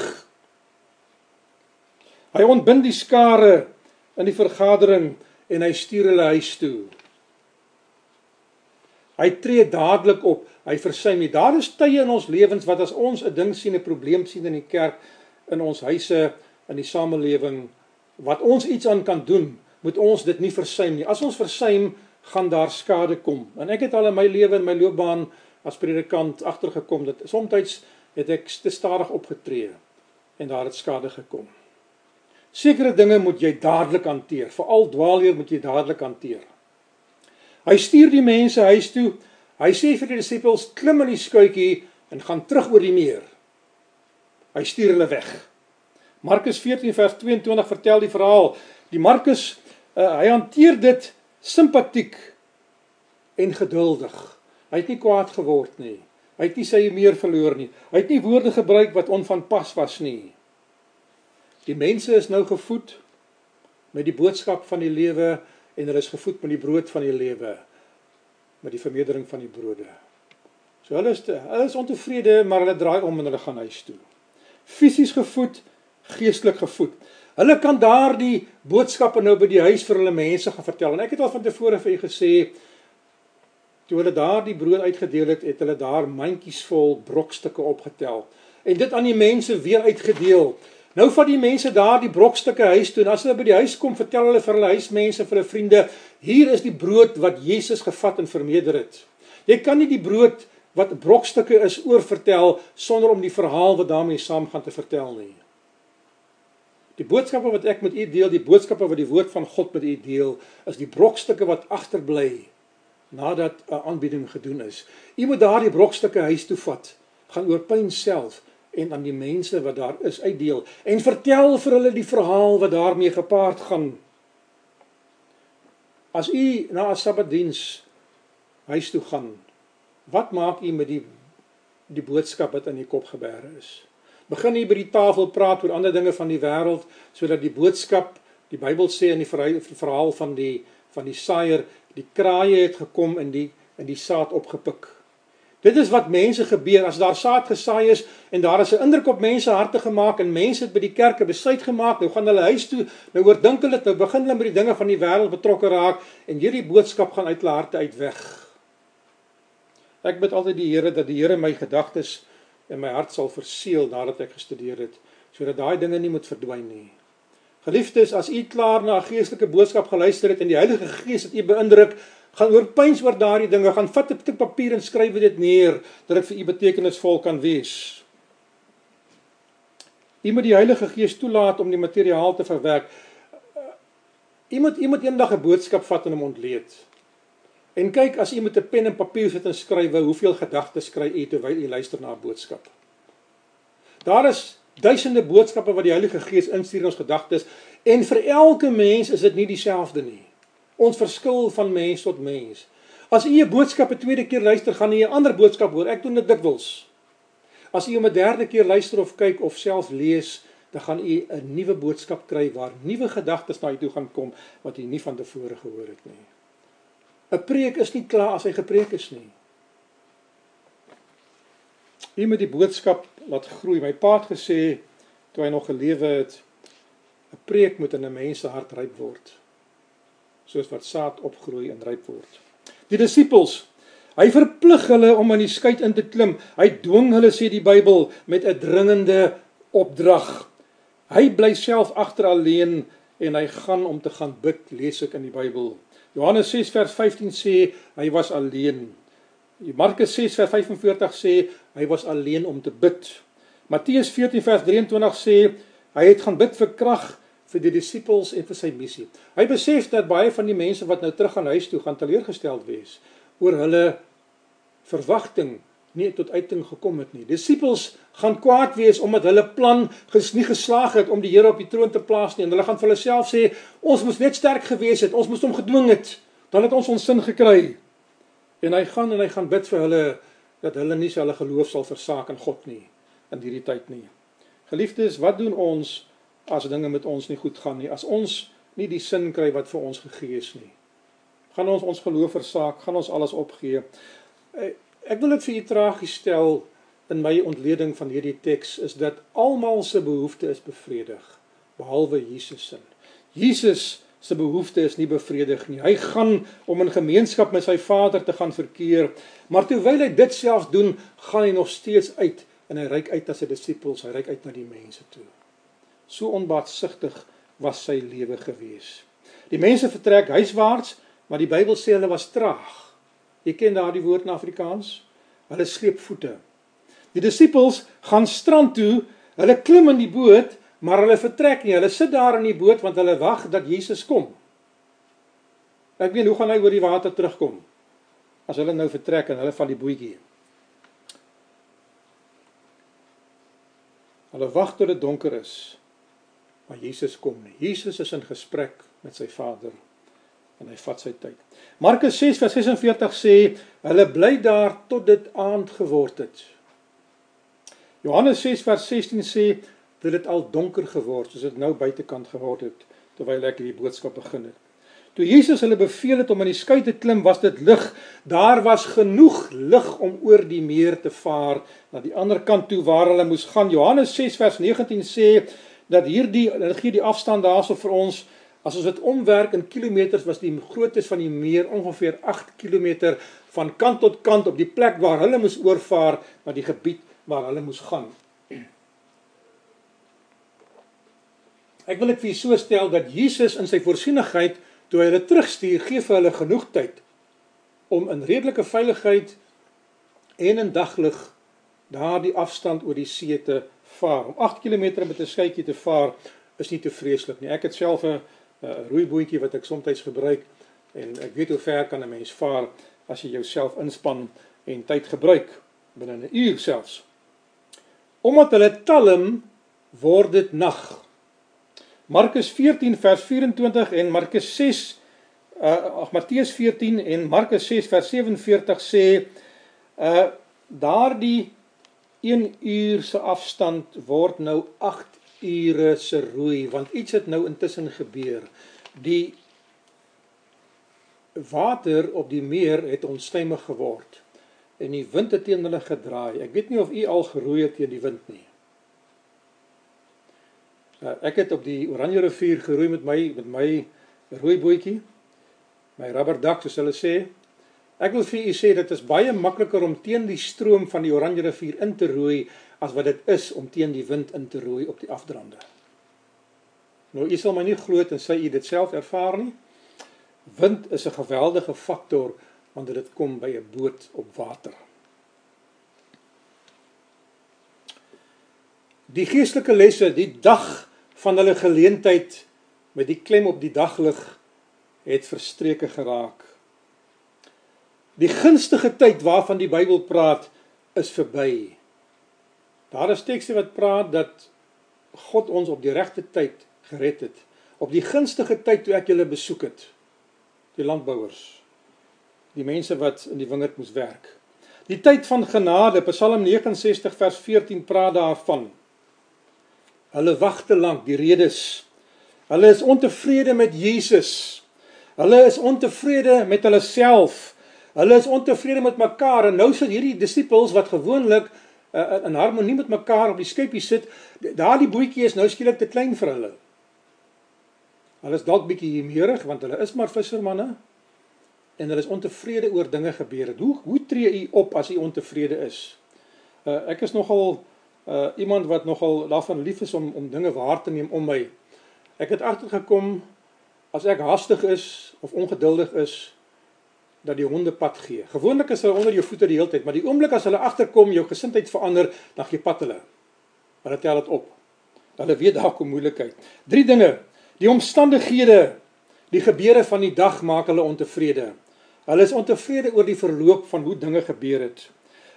Hy ontbind die skare in die vergadering en hy stuur hulle huis toe. Hy tree dadelik op. Hy versuim nie. Daar is tye in ons lewens wat as ons 'n ding sien, 'n probleem sien in die kerk, in ons huise, in die samelewing, wat ons iets aan kan doen, moet ons dit nie versuim nie. As ons versuim, gaan daar skade kom. En ek het al in my lewe en my loopbaan as predikant agtergekom dat soms het ek te stadig opgetree en daar het skade gekom. Sekere dinge moet jy dadelik hanteer, veral dwaalleer moet jy dadelik hanteer. Hy stuur die mense huis toe. Hy sê vir die disippels: "Klim in die skuitjie en gaan terug oor die meer." Hy stuur hulle weg. Markus 14 vers 22 vertel die verhaal. Die Markus uh, hy hanteer dit simpatiek en geduldig. Hy het nie kwaad geword nie. Hy het nie sy meer verloor nie. Hy het nie woorde gebruik wat onvanpas was nie. Die mense is nou gevoed met die boodskap van die lewe en hulle is gevoed met die brood van die lewe met die vermeerdering van die brode. So hulle is te, hulle is ontevrede, maar hulle draai om en hulle gaan huis toe. Fisies gevoed, geestelik gevoed. Hulle kan daardie boodskappe nou by die huis vir hulle mense gaan vertel. En ek het al van tevore vir u gesê toe hulle daardie brood uitgedeel het, het hulle daar mandjies vol brokstukke opgetel en dit aan die mense weer uitgedeel. Nou vat die mense daardie brokstukke huis toe en as hulle by die huis kom, vertel hulle vir hulle huismense, vir hulle vriende, hier is die brood wat Jesus gevat en vermeerder het. Jy kan nie die brood wat brokstukke is oorvertel sonder om die verhaal wat daarmee saamgaan te vertel nie. Die boodskappe wat ek met u deel, die boodskappe wat die woord van God met u deel, is die brokstukke wat agterbly nadat 'n aanbieding gedoen is. U moet daardie brokstukke huis toe vat, gaan oor pyn self en aan die mense wat daar is uitdeel en vertel vir hulle die verhaal wat daarmee gepaard gaan. As u na 'n Sabbatdiens huis toe gaan, wat maak u met die die boodskap wat in u kop gebeere is? Begin hier by die tafel praat oor ander dinge van die wêreld sodat die boodskap die Bybel sê in die verhaal van die van die saaier die kraaie het gekom en die in die saad opgepik. Dit is wat mense gebeur as daar saad gesaai is en daar is 'n indruk op mense harte gemaak en mense het by die kerke besluit gemaak. Nou gaan hulle huis toe, nou oordink hulle nou begin hulle met die dinge van die wêreld betrokke raak en hierdie boodskap gaan uit hulle harte uit weg. Ek bid altyd die Here dat die Here my gedagtes en my hart sal verseël nadat ek gestudeer het, sodat daai dinge nie moet verdwyn nie. Geliefdes, as u klaar na 'n geestelike boodskap geluister het en die Heilige Gees het u beïndruk, gaan oorpyns oor daardie dinge, gaan vat 'n stuk papier en skryf dit neer dat dit vir u betekenisvol kan wees. U moet die Heilige Gees toelaat om die materiaal te verwerk. U moet u moet eendag 'n boodskap vat en hom ontleed. En kyk as u met 'n pen en papier sit en skryf, hoeveel gedagtes skry u terwyl u luister na 'n boodskap. Daar is duisende boodskappe wat die Heilige Gees instuur in ons gedagtes en vir elke mens is dit nie dieselfde nie. Ons verskil van mens tot mens. As u 'n boodskap 'n tweede keer luister, gaan u 'n ander boodskap hoor. Ek doen dit dikwels. As u hom 'n derde keer luister of kyk of self lees, dan gaan u 'n nuwe boodskap kry waar nuwe gedagtes na u toe gaan kom wat u nie van tevore gehoor het nie. 'n Preek is nie klaar as hy gepreek is nie. U moet die boodskap laat groei. My pa het gesê toe hy nog gelewe het, 'n preek moet in 'n mens se hart ryp word soos wat saad opgroei en ryp word. Die disippels, hy verplig hulle om aan die skei in te klim. Hy dwing hulle sê die Bybel met 'n dringende opdrag. Hy bly self agter alleen en hy gaan om te gaan bid, lees ek in die Bybel. Johannes 6 vers 15 sê hy was alleen. Markus 6 vers 45 sê hy was alleen om te bid. Matteus 14 vers 23 sê hy het gaan bid vir krag vir die disippels en vir sy missie. Hy besef dat baie van die mense wat nou terug gaan huis toe gaan teleurgesteld wees oor hulle verwagting nie tot uiting gekom het nie. Disippels gaan kwaad wees omdat hulle plan ges nie geslaag het om die Here op die troon te plaas nie en hulle gaan vir hulle self sê ons moes net sterk gewees het, ons moes hom gedwing het, dan het ons ons sin gekry. En hy gaan en hy gaan bid vir hulle dat hulle nie hulle geloof sal versaak in God nie in hierdie tyd nie. Geliefdes, wat doen ons as dinge met ons nie goed gaan nie, as ons nie die sin kry wat vir ons gegee is nie. Gaan ons ons geloof versaak, gaan ons alles opgee. Ek wil dit vir u tragies stel in my ontleding van hierdie teks is dat almal se behoeftes is bevredig behalwe Jesus se. Jesus se behoefte is nie bevredig nie. Hy gaan om in gemeenskap met sy Vader te gaan verkeer, maar terwyl hy dit self doen, gaan hy nog steeds uit en hy reik uit na sy disippels, hy reik uit na die mense toe. So onbaatsigtig was sy lewe gewees. Die mense vertrek huiswaarts, maar die Bybel sê hulle was traag. Jy ken daardie woord in Afrikaans? Hulle sleep voete. Die disippels gaan strand toe, hulle klim in die boot, maar hulle vertrek nie. Hulle sit daar in die boot want hulle wag dat Jesus kom. Ek weet hoe gaan hy oor die water terugkom? As hulle nou vertrek en hulle val die bootjie. Hulle wag tot dit donker is maar Jesus kom nie. Jesus is in gesprek met sy Vader en hy vat sy tyd. Markus 6 vers 46 sê hulle bly daar tot dit aand geword het. Johannes 6 vers 16 sê dat dit al donker geword soos dit nou buitekant geword het terwyl ek hierdie boodskap begin het. Toe Jesus hulle beveel het om aan die skei te klim, was dit lig. Daar was genoeg lig om oor die meer te vaar na die ander kant toe waar hulle moes gaan. Johannes 6 vers 19 sê dat hierdie hulle gee die afstand daarso vir ons as ons dit omwerk in kilometers was die grootte van die meer ongeveer 8 km van kant tot kant op die plek waar hulle moes oorvaar na die gebied waar hulle moes gaan. Ek wil dit vir julle so stel dat Jesus in sy voorsienigheid toe hy hulle terugstuur, gee vir hulle genoeg tyd om in redelike veiligheid en in daglig daardie afstand oor die see te vaar. Om 8 km met 'n skytjie te vaar is nie te vreeslik nie. Ek het self 'n roeibootjie wat ek soms gebruik en ek weet hoe ver kan 'n mens vaar as jy jouself inspann en tyd gebruik binne 'n uur selfs. Omdat hulle talm word dit nag. Markus 14 vers 24 en Markus 6 uh ag Matteus 14 en Markus 6 vers 47 sê uh daardie 1 uur se afstand word nou 8 ure se roei want iets het nou intussen gebeur. Die water op die meer het onstuimig geword. en die wind het teen hulle gedraai. Ek weet nie of u al geroei het teen die wind nie. Uh, ek het op die Oranje rivier geroei met my met my rooi bootjie. My rubberdak soos hulle sê. Ek wil vir u sê dit is baie makliker om teen die stroom van die Oranje rivier in te roei as wat dit is om teen die wind in te roei op die afdraande. Nou u sal my nie glo en sê u dit self ervaar nie. Wind is 'n geweldige faktor wanneer dit kom by 'n boot op water. Die geestelike lesse, die dag van hulle geleentheid met die klem op die daglig het verstreke geraak. Die gunstige tyd waarvan die Bybel praat is verby. Daar is tekste wat praat dat God ons op die regte tyd gered het. Op die gunstige tyd toe ek julle besoek het. Die landbouers die mense wat in die wingerd moes werk. Die tyd van genade, Psalm 69 vers 14 praat daarvan. Hulle wag te lank, die redes. Hulle is ontevrede met Jesus. Hulle is ontevrede met hulle self. Hulle is ontevrede met mekaar en nou sit hierdie disippels wat gewoonlik uh, in harmonie met mekaar op die skepie sit, daardie boetjie is nou skielik te klein vir hulle. Hulle is dalk bietjie humeurig want hulle is maar vissermanne en hulle is ontevrede oor dinge gebeur het. Hoe hoe tree u op as u ontevrede is? Uh, ek is nogal uh, iemand wat nogal daarvan lief is om om dinge waar te neem om my. Ek het agtergekom as ek hastig is of ongeduldig is dat die honde pad gee. Gewoonlik is hulle onder jou voete die hele tyd, maar die oomblik as hulle agterkom, jou gesindheid verander, dan gee pad hulle. Maar dit tel dit op. Hulle weet daar kom moeilikheid. Drie dinge. Die omstandighede, die gebeure van die dag maak hulle ontevrede. Hulle is ontevrede oor die verloop van hoe dinge gebeur het.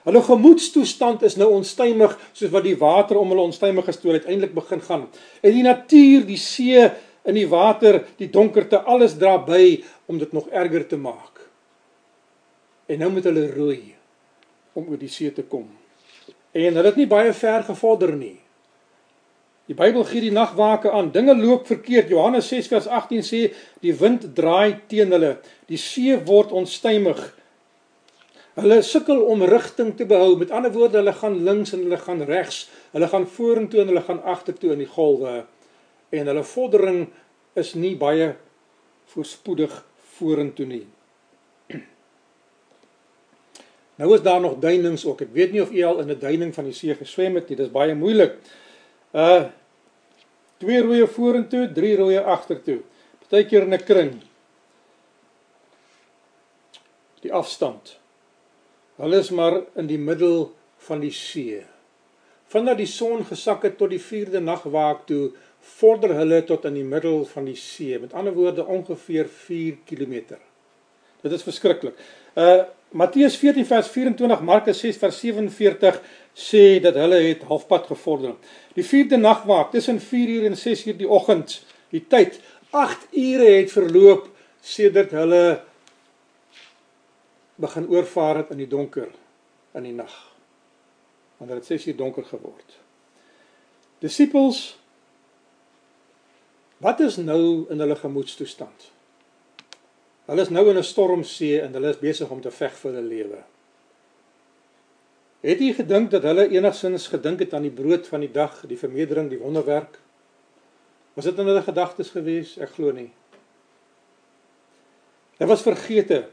Hulle gemoedstoestand is nou onstuimig soos wat die water om hulle onstuimig gestoor het uiteindelik begin gaan. En die natuur, die see, in die water, die donkerte, alles dra by om dit nog erger te maak. En nou moet hulle roei om oor die see te kom. En hulle het nie baie ver gevorder nie. Die Bybel gee die nagwake aan. Dinge loop verkeerd. Johannes 6 vers 18 sê die wind draai teen hulle. Die see word onstuimig. Hulle sukkel om rigting te behou. Met ander woorde, hulle gaan links en hulle gaan regs. Hulle gaan vorentoe en hulle gaan agtertoe in die golwe. En hulle vordering is nie baie voorspoedig vorentoe nie. Nou is daar nog duinings ook. Ek weet nie of u al in 'n duining van die see geswem het nie. Dit is baie moeilik. Uh twee rooi vorentoe, drie rooi agtertoe. Partykeer in 'n kring. Die afstand. Hulle is maar in die middel van die see. Vandat die son gesak het tot die 4de nagwaak toe, vorder hulle tot in die middel van die see. Met ander woorde ongeveer 4 km. Dit is verskriklik. Uh Matteus 14 vers 24, Markus 6 vers 47 sê dat hulle het halfpad gevorder. Die 4de nagwaak tussen 4 uur en 6 uur die oggend, die tyd 8 ure het verloop sedert hulle begin oorvaar het in die donker in die nag. Want dit het 6 uur donker geword. Disippels wat is nou in hulle gemoedstoestand? Hulle is nou in 'n stormsee en hulle is besig om te veg vir hulle lewe. Het jy gedink dat hulle enigsins gedink het aan die brood van die dag, die vermeerdering, die wonderwerk? Was dit in hulle gedagtes gewees? Ek glo nie. Hulle was vergete.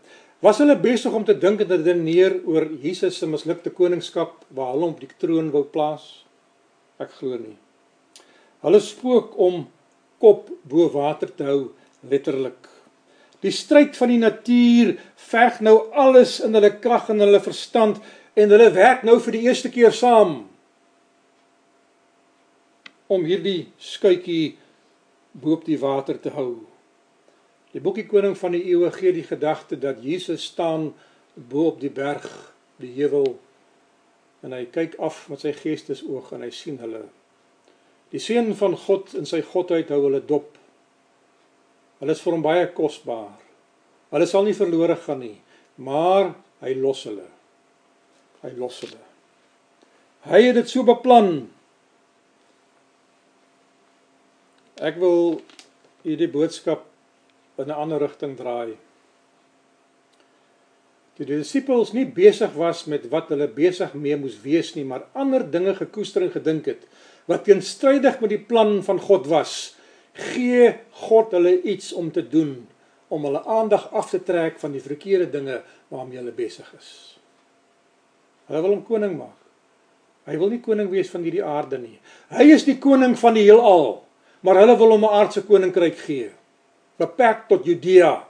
Was hulle besig om te dink dat dit neer oor Jesus se mislukte koningskap waar hulle op die troon wou plaas? Ek glo nie. Hulle spook om kop bo water te hou, letterlik. Die stryd van die natuur veg nou alles in hulle krag en hulle verstand en hulle werk nou vir die eerste keer saam om hierdie skuitjie bo op die water te hou. Die boekie koning van die eeue gee die gedagte dat Jesus staan bo op die berg, die heuwel en hy kyk af met sy geestesoog en hy sien hulle. Die seun van God in sy godheid hou hulle dop. Hulle is vir hom baie kosbaar. Hulle sal nie verlore gaan nie, maar hy los hulle hy los hulle. Hy het dit so beplan. Ek wil hierdie boodskap in 'n ander rigting draai. Toe die disippels nie besig was met wat hulle besig mee moes wees nie, maar ander dinge gekoester en gedink het wat teenstrydig met die plan van God was, gee God hulle iets om te doen om hulle aandag af te trek van die verkeerde dinge waarmee hulle besig is. Hulle wil hom koning maak. Hy wil nie koning wees van hierdie aarde nie. Hy is die koning van die heelal, maar hulle wil hom 'n aardse koninkryk gee. Beperk tot Judea.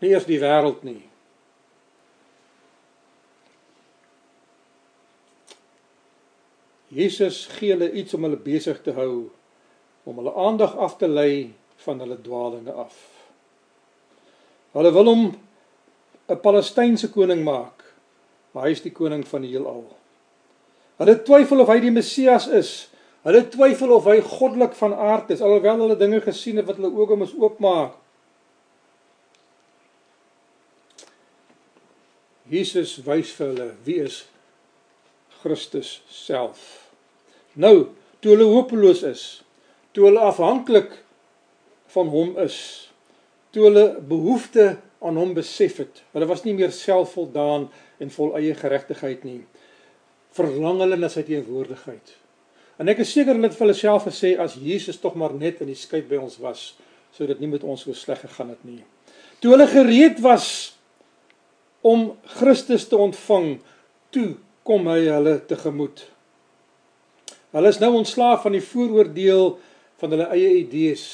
Nie eers die wêreld nie. Jesus gee hulle iets om hulle besig te hou om hulle aandag af te lei van hulle dwaalinge af. Hulle wil hom 'n Palestynse koning maak, maar hy is die koning van die heelal. Hulle twyfel of hy die Messias is. Hulle twyfel of hy goddelik van aard is alhoewel hulle dinge gesien het wat hulle oë moes oopmaak. Jesus wys vir hulle wie is Christus self. Nou, toe hulle hopeloos is, toe hulle afhanklik van hom is, toe hulle behoefte aan hom besef het. Hulle was nie meer selfvoldaan en vol eie geregtigheid nie. Verlang hulle na sy teenwoordigheid. En ek is seker hulle het vir hulle self gesê as Jesus tog maar net in die skei by ons was, sou dit nie met ons so sleg gegaan het nie. Toe hulle gereed was om Christus te ontvang, toe kom hy hulle tegemoet. Hulle is nou ontslaaf van die vooroordeel van hulle eie idees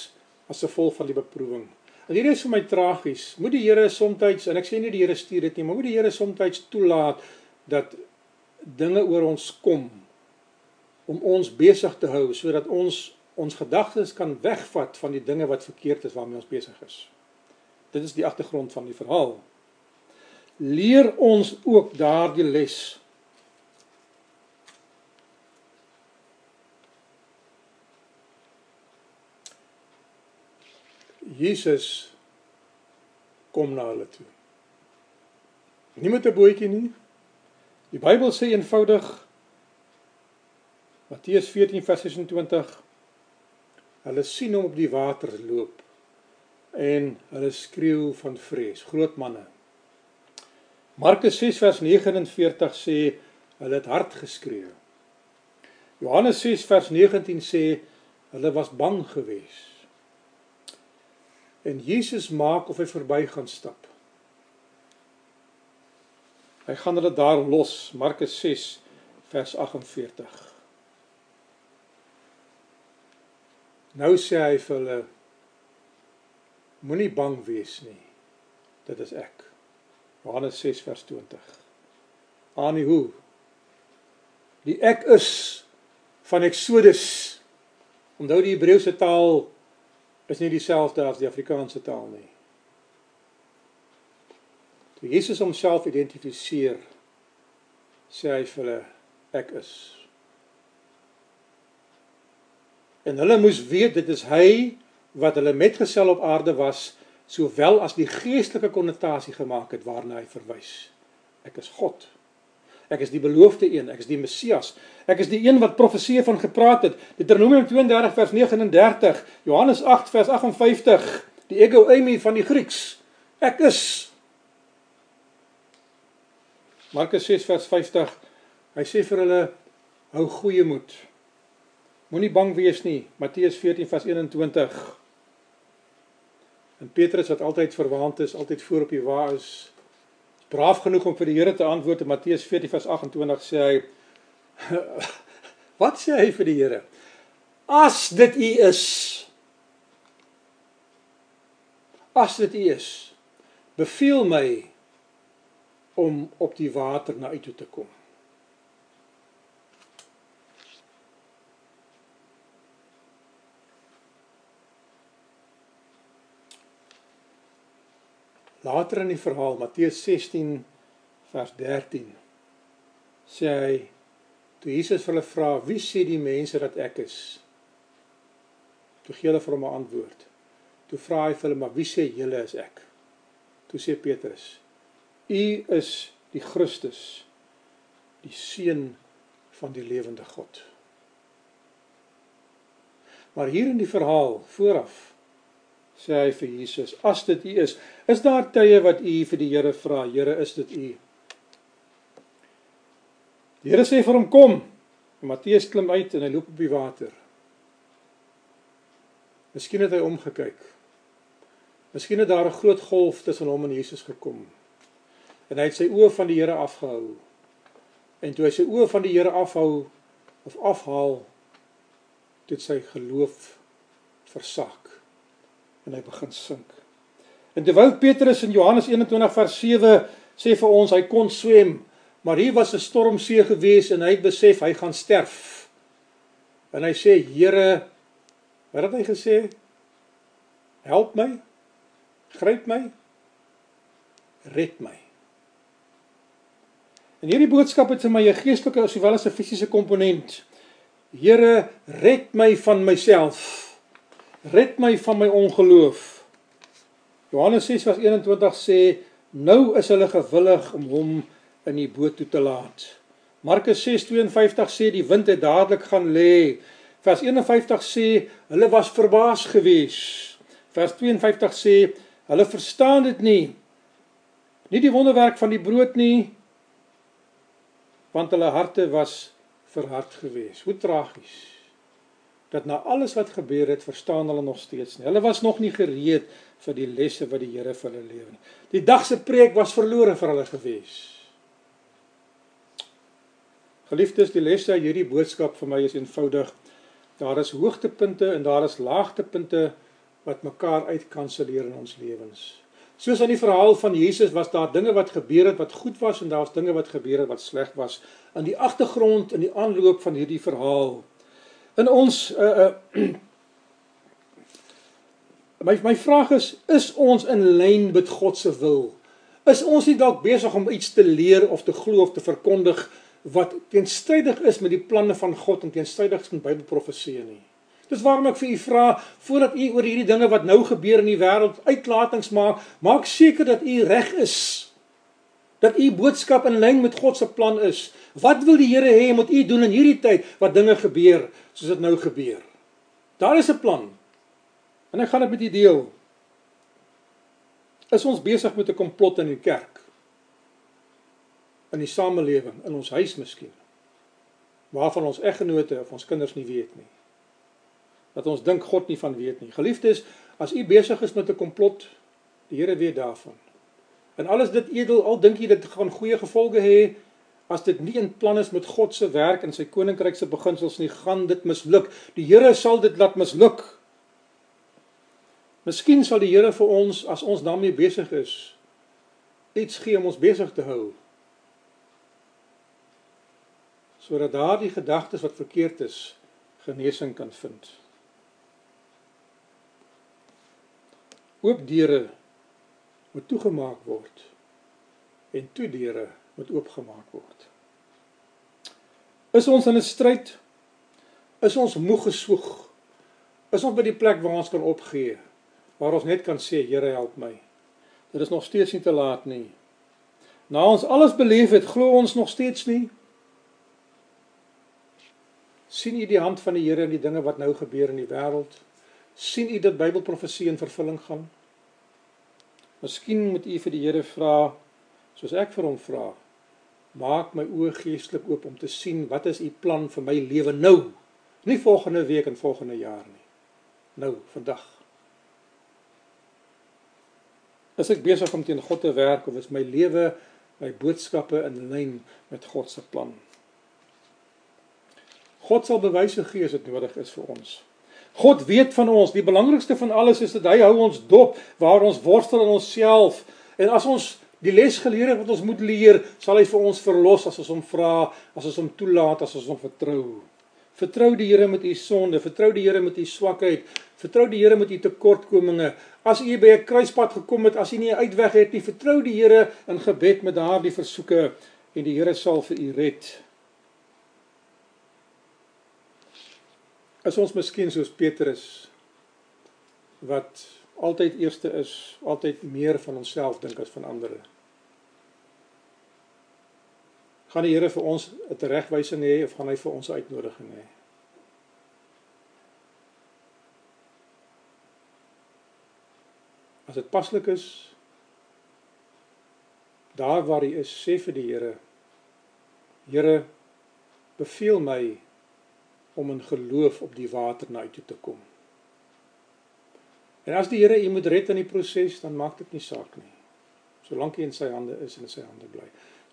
as gevolg van die beproewing. En hier is vir my tragies. Moet die Here soms en ek sê nie die Here stuur dit nie, maar moet die Here soms toelaat dat dinge oor ons kom om ons besig te hou sodat ons ons gedagtes kan wegvat van die dinge wat verkeerd is waarmee ons besig is. Dit is die agtergrond van die verhaal. Leer ons ook daardie les Jesus kom na hulle toe. Nie met 'n bootjie nie. Die Bybel sê eenvoudig Matteus 14 vers 26 Hulle sien hom op die water loop en hulle skreeu van vrees, groot manne. Markus 6 vers 49 sê hulle het hard geskree. Johannes 6 vers 19 sê hulle was bang geweest en Jesus maak of hy verby gaan stap. Hy gaan hulle daar los, Markus 6 vers 48. Nou sê hy vir hulle moenie bang wees nie. Dit is ek. Johannes 6 vers 20. Aan hoe? Die ek is van Exodus. Onthou die Hebreëse taal is nie dieselfde as die Afrikaanse taal nie. Toe Jesus homself identifiseer, sê hy vir hulle ek is. En hulle moes weet dit is hy wat hulle metgesel op aarde was, sowel as die geestelike konnotasie gemaak het waarna hy verwys. Ek is God. Ek is die beloofde een, ek is die Messias. Ek is die een wat profeseë van gepraat het. Deuteronomium 32 vers 39, Johannes 8 vers 58, die ego eimi van die Grieks. Ek is Markus 6 vers 50. Hy sê vir hulle hou goeie moed. Moenie bang wees nie. Matteus 14 vers 21. En Petrus wat altyd verwaand is, altyd voor op die wa is, braaf genoeg om vir die Here te antwoord in Matteus 14 vers 28 sê hy Wat sê hy vir die Here? As dit U is As dit U is beveel my om op die water na U toe te kom. Later in die verhaal Matteus 16 vers 13 sê hy toe Jesus vir hulle vra wie sê die mense dat ek is? Toe gee hulle vir hom 'n antwoord. Toe vra hy vir hulle maar wie sê julle is ek? Toe sê Petrus: U is die Christus, die seun van die lewende God. Maar hier in die verhaal vooraf sê hy vir Jesus, as dit U is, is daar tye wat U vir die Here vra, Here, is dit U? Die Here sê vir hom kom. En Matteus klim uit en hy loop op die water. Miskien het hy omgekyk. Miskien het daar 'n groot golf tussen hom en Jesus gekom. En hy het sy oë van die Here afgehou. En toe hy sy oë van die Here afhou of afhaal, het sy geloof versak en hy begin sink. En terwyl Petrus in Johannes 21 vers 7 sê vir ons hy kon swem, Maar hier was 'n stormsee gewees en hy het besef hy gaan sterf. En hy sê: "Here, wat het hy gesê? Help my. Gryp my. Red my." En hierdie boodskap het vir my 'n geestelike sowel as 'n fisiese komponent. Here, red my van myself. Red my van my ongeloof. Johannes 6:21 sê: "Nou is hulle gewillig om hom in die boot toe te laat. Markus 6:52 sê die wind het dadelik gaan lê. Vers 51 sê hulle was verbaas gewees. Vers 52 sê hulle verstaan dit nie. Nie die wonderwerk van die brood nie want hulle harte was verhard gewees. Hoe tragies. Dat na alles wat gebeur het, verstaan hulle nog steeds nie. Hulle was nog nie gereed vir die lesse wat die Here vir hulle lewe nie. Die dag se preek was verlore vir hulle gewees. Geliefdes, die lesse uit hierdie boodskap vir my is eenvoudig. Daar is hoogtepunte en daar is laagtepunte wat mekaar uitkanselleer in ons lewens. Soos in die verhaal van Jesus was daar dinge wat gebeur het wat goed was en daar was dinge wat gebeur het wat sleg was in die agtergrond in die aanloop van hierdie verhaal. In ons uh uh My my vraag is is ons in lyn met God se wil? Is ons nie dalk besig om iets te leer of te glo of te verkondig wat teenstrydig is met die planne van God en teenstrydig is met Bybelprofeseë nie. Dis waarom ek vir u vra voordat u oor hierdie dinge wat nou gebeur in die wêreld uitlatings maak, maak seker dat u reg is. Dat u boodskap in lyn met God se plan is. Wat wil die Here hê moet u doen in hierdie tyd wat dinge gebeur soos dit nou gebeur? Daar is 'n plan. En ek gaan dit met u deel. Is ons besig met 'n komplot in die kerk? in die samelewing, in ons huis miskien. Waarvan ons eggenote of ons kinders nie weet nie. Dat ons dink God nie van weet nie. Geliefdes, as u besig is met 'n komplot, die Here weet daarvan. En alles dit edel, al dink jy dit gaan goeie gevolge hê, as dit nie in plan is met God se werk en sy koninkryk se beginsels nie, gaan dit misluk. Die Here sal dit laat misluk. Miskien sal die Here vir ons as ons daarmee besig is, iets gee om ons besig te hou sodat daardie gedagtes wat verkeerd is genesing kan vind. Oop deure moet toegemaak word en toe deure moet oopgemaak word. Is ons in 'n stryd? Is ons moeg geswoeg? Is ons by die plek waar ons kan opgee? Waar ons net kan sê Here help my. Dit is nog steeds nie te laat nie. Na ons alles beleef het, glo ons nog steeds nie sien u die hand van die Here in die dinge wat nou gebeur in die wêreld? sien u dat Bybelprofesie in vervulling gaan? Miskien moet u vir die Here vra soos ek vir hom vra. Maak my oë geestelik oop om te sien wat is u plan vir my lewe nou? Nie volgende week en volgende jaar nie. Nou, vandag. Is ek besig om teen God te werk of is my lewe, my boodskappe in lyn met God se plan? God sal bewyse gee as dit nodig is vir ons. God weet van ons. Die belangrikste van alles is dat hy hou ons dop waar ons worstel in onsself. En as ons die les geleer het wat ons moet leer, sal hy vir ons verlos as ons hom vra, as ons hom toelaat, as ons hom vertrou. Vertrou die Here met u sonde, vertrou die Here met u swakheid, vertrou die Here met u tekortkominge. As u by 'n kruispunt gekom het, as u nie 'n uitweg het nie, vertrou die Here in gebed met daardie versoeke en die Here sal vir u red. is ons miskien soos Petrus wat altyd eerste is, altyd meer van onsself dink as van ander. Gaan die Here vir ons 'n teregwysing hê of gaan hy vir ons 'n uitnodiging hê? As dit paslik is, daar waar jy is, sê vir die Here: Here, beveel my om in geloof op die water na U toe te kom. En as die Here u moet red in die proses, dan maak dit nie saak nie. Solank u in sy hande is en in sy hande bly.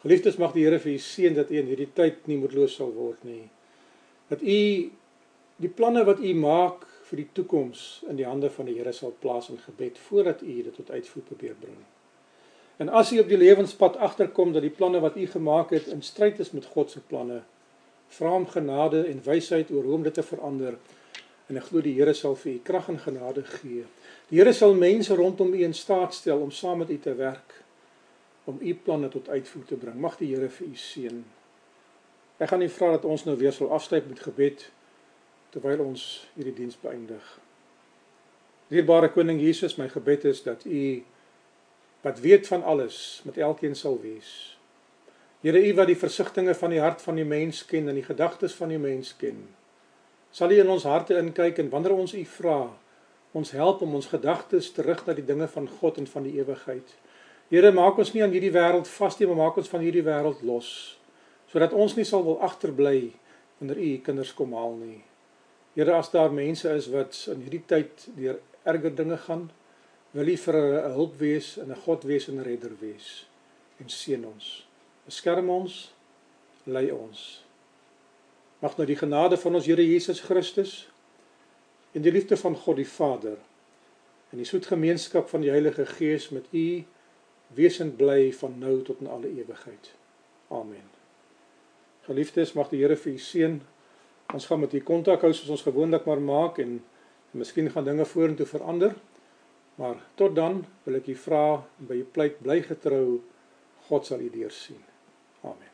Geliefdes, mag die Here vir u seën dat u in hierdie tyd nie moedeloos sal word nie. Dat u die planne wat u maak vir die toekoms in die hande van die Here sal plaas in gebed voordat u dit tot uitvoer probeer bring. En as u op die lewenspad agterkom dat die planne wat u gemaak het in stryd is met God se planne, vra hom genade en wysheid oor hoe om dit te verander en ek glo die Here sal vir u krag en genade gee. Die Here sal mense rondom u in staat stel om saam met u te werk om u planne tot uitvoer te bring. Mag die Here vir u seën. Ek gaan nie vra dat ons nou weer sal afsluit met gebed terwyl ons hierdie diens beëindig. Dierbare koning Jesus, my gebed is dat u wat weet van alles met elkeen sal wees. Here, u wat die versigtings van die hart van die mens ken en die gedagtes van die mens ken sal U in ons harte inkyk en wanneer ons U vra, ons help om ons gedagtes terug na die dinge van God en van die ewigheid. Here, maak ons nie aan hierdie wêreld vas nie, maar maak ons van hierdie wêreld los, sodat ons nie sal wil agterbly wanneer U U kinders kom haal nie. Here, as daar mense is wat in hierdie tyd deur erger dinge gaan, wil U vir hulle 'n hulp wees en 'n God wees en 'n redder wees. En seën ons. Beskerm ons. Lei ons. Mag nou die genade van ons Here Jesus Christus en die liefde van God die Vader en die soet gemeenskap van die Heilige Gees met u wesend bly van nou tot in alle ewigheid. Amen. Geliefdes, mag die Here vir u seën. Ons gaan met u kontak hou soos ons gewoonlik maar maak en, en miskien gaan dinge vorentoe verander. Maar tot dan wil ek u vra by u pleit bly getrou. God sal u deursien. Amen.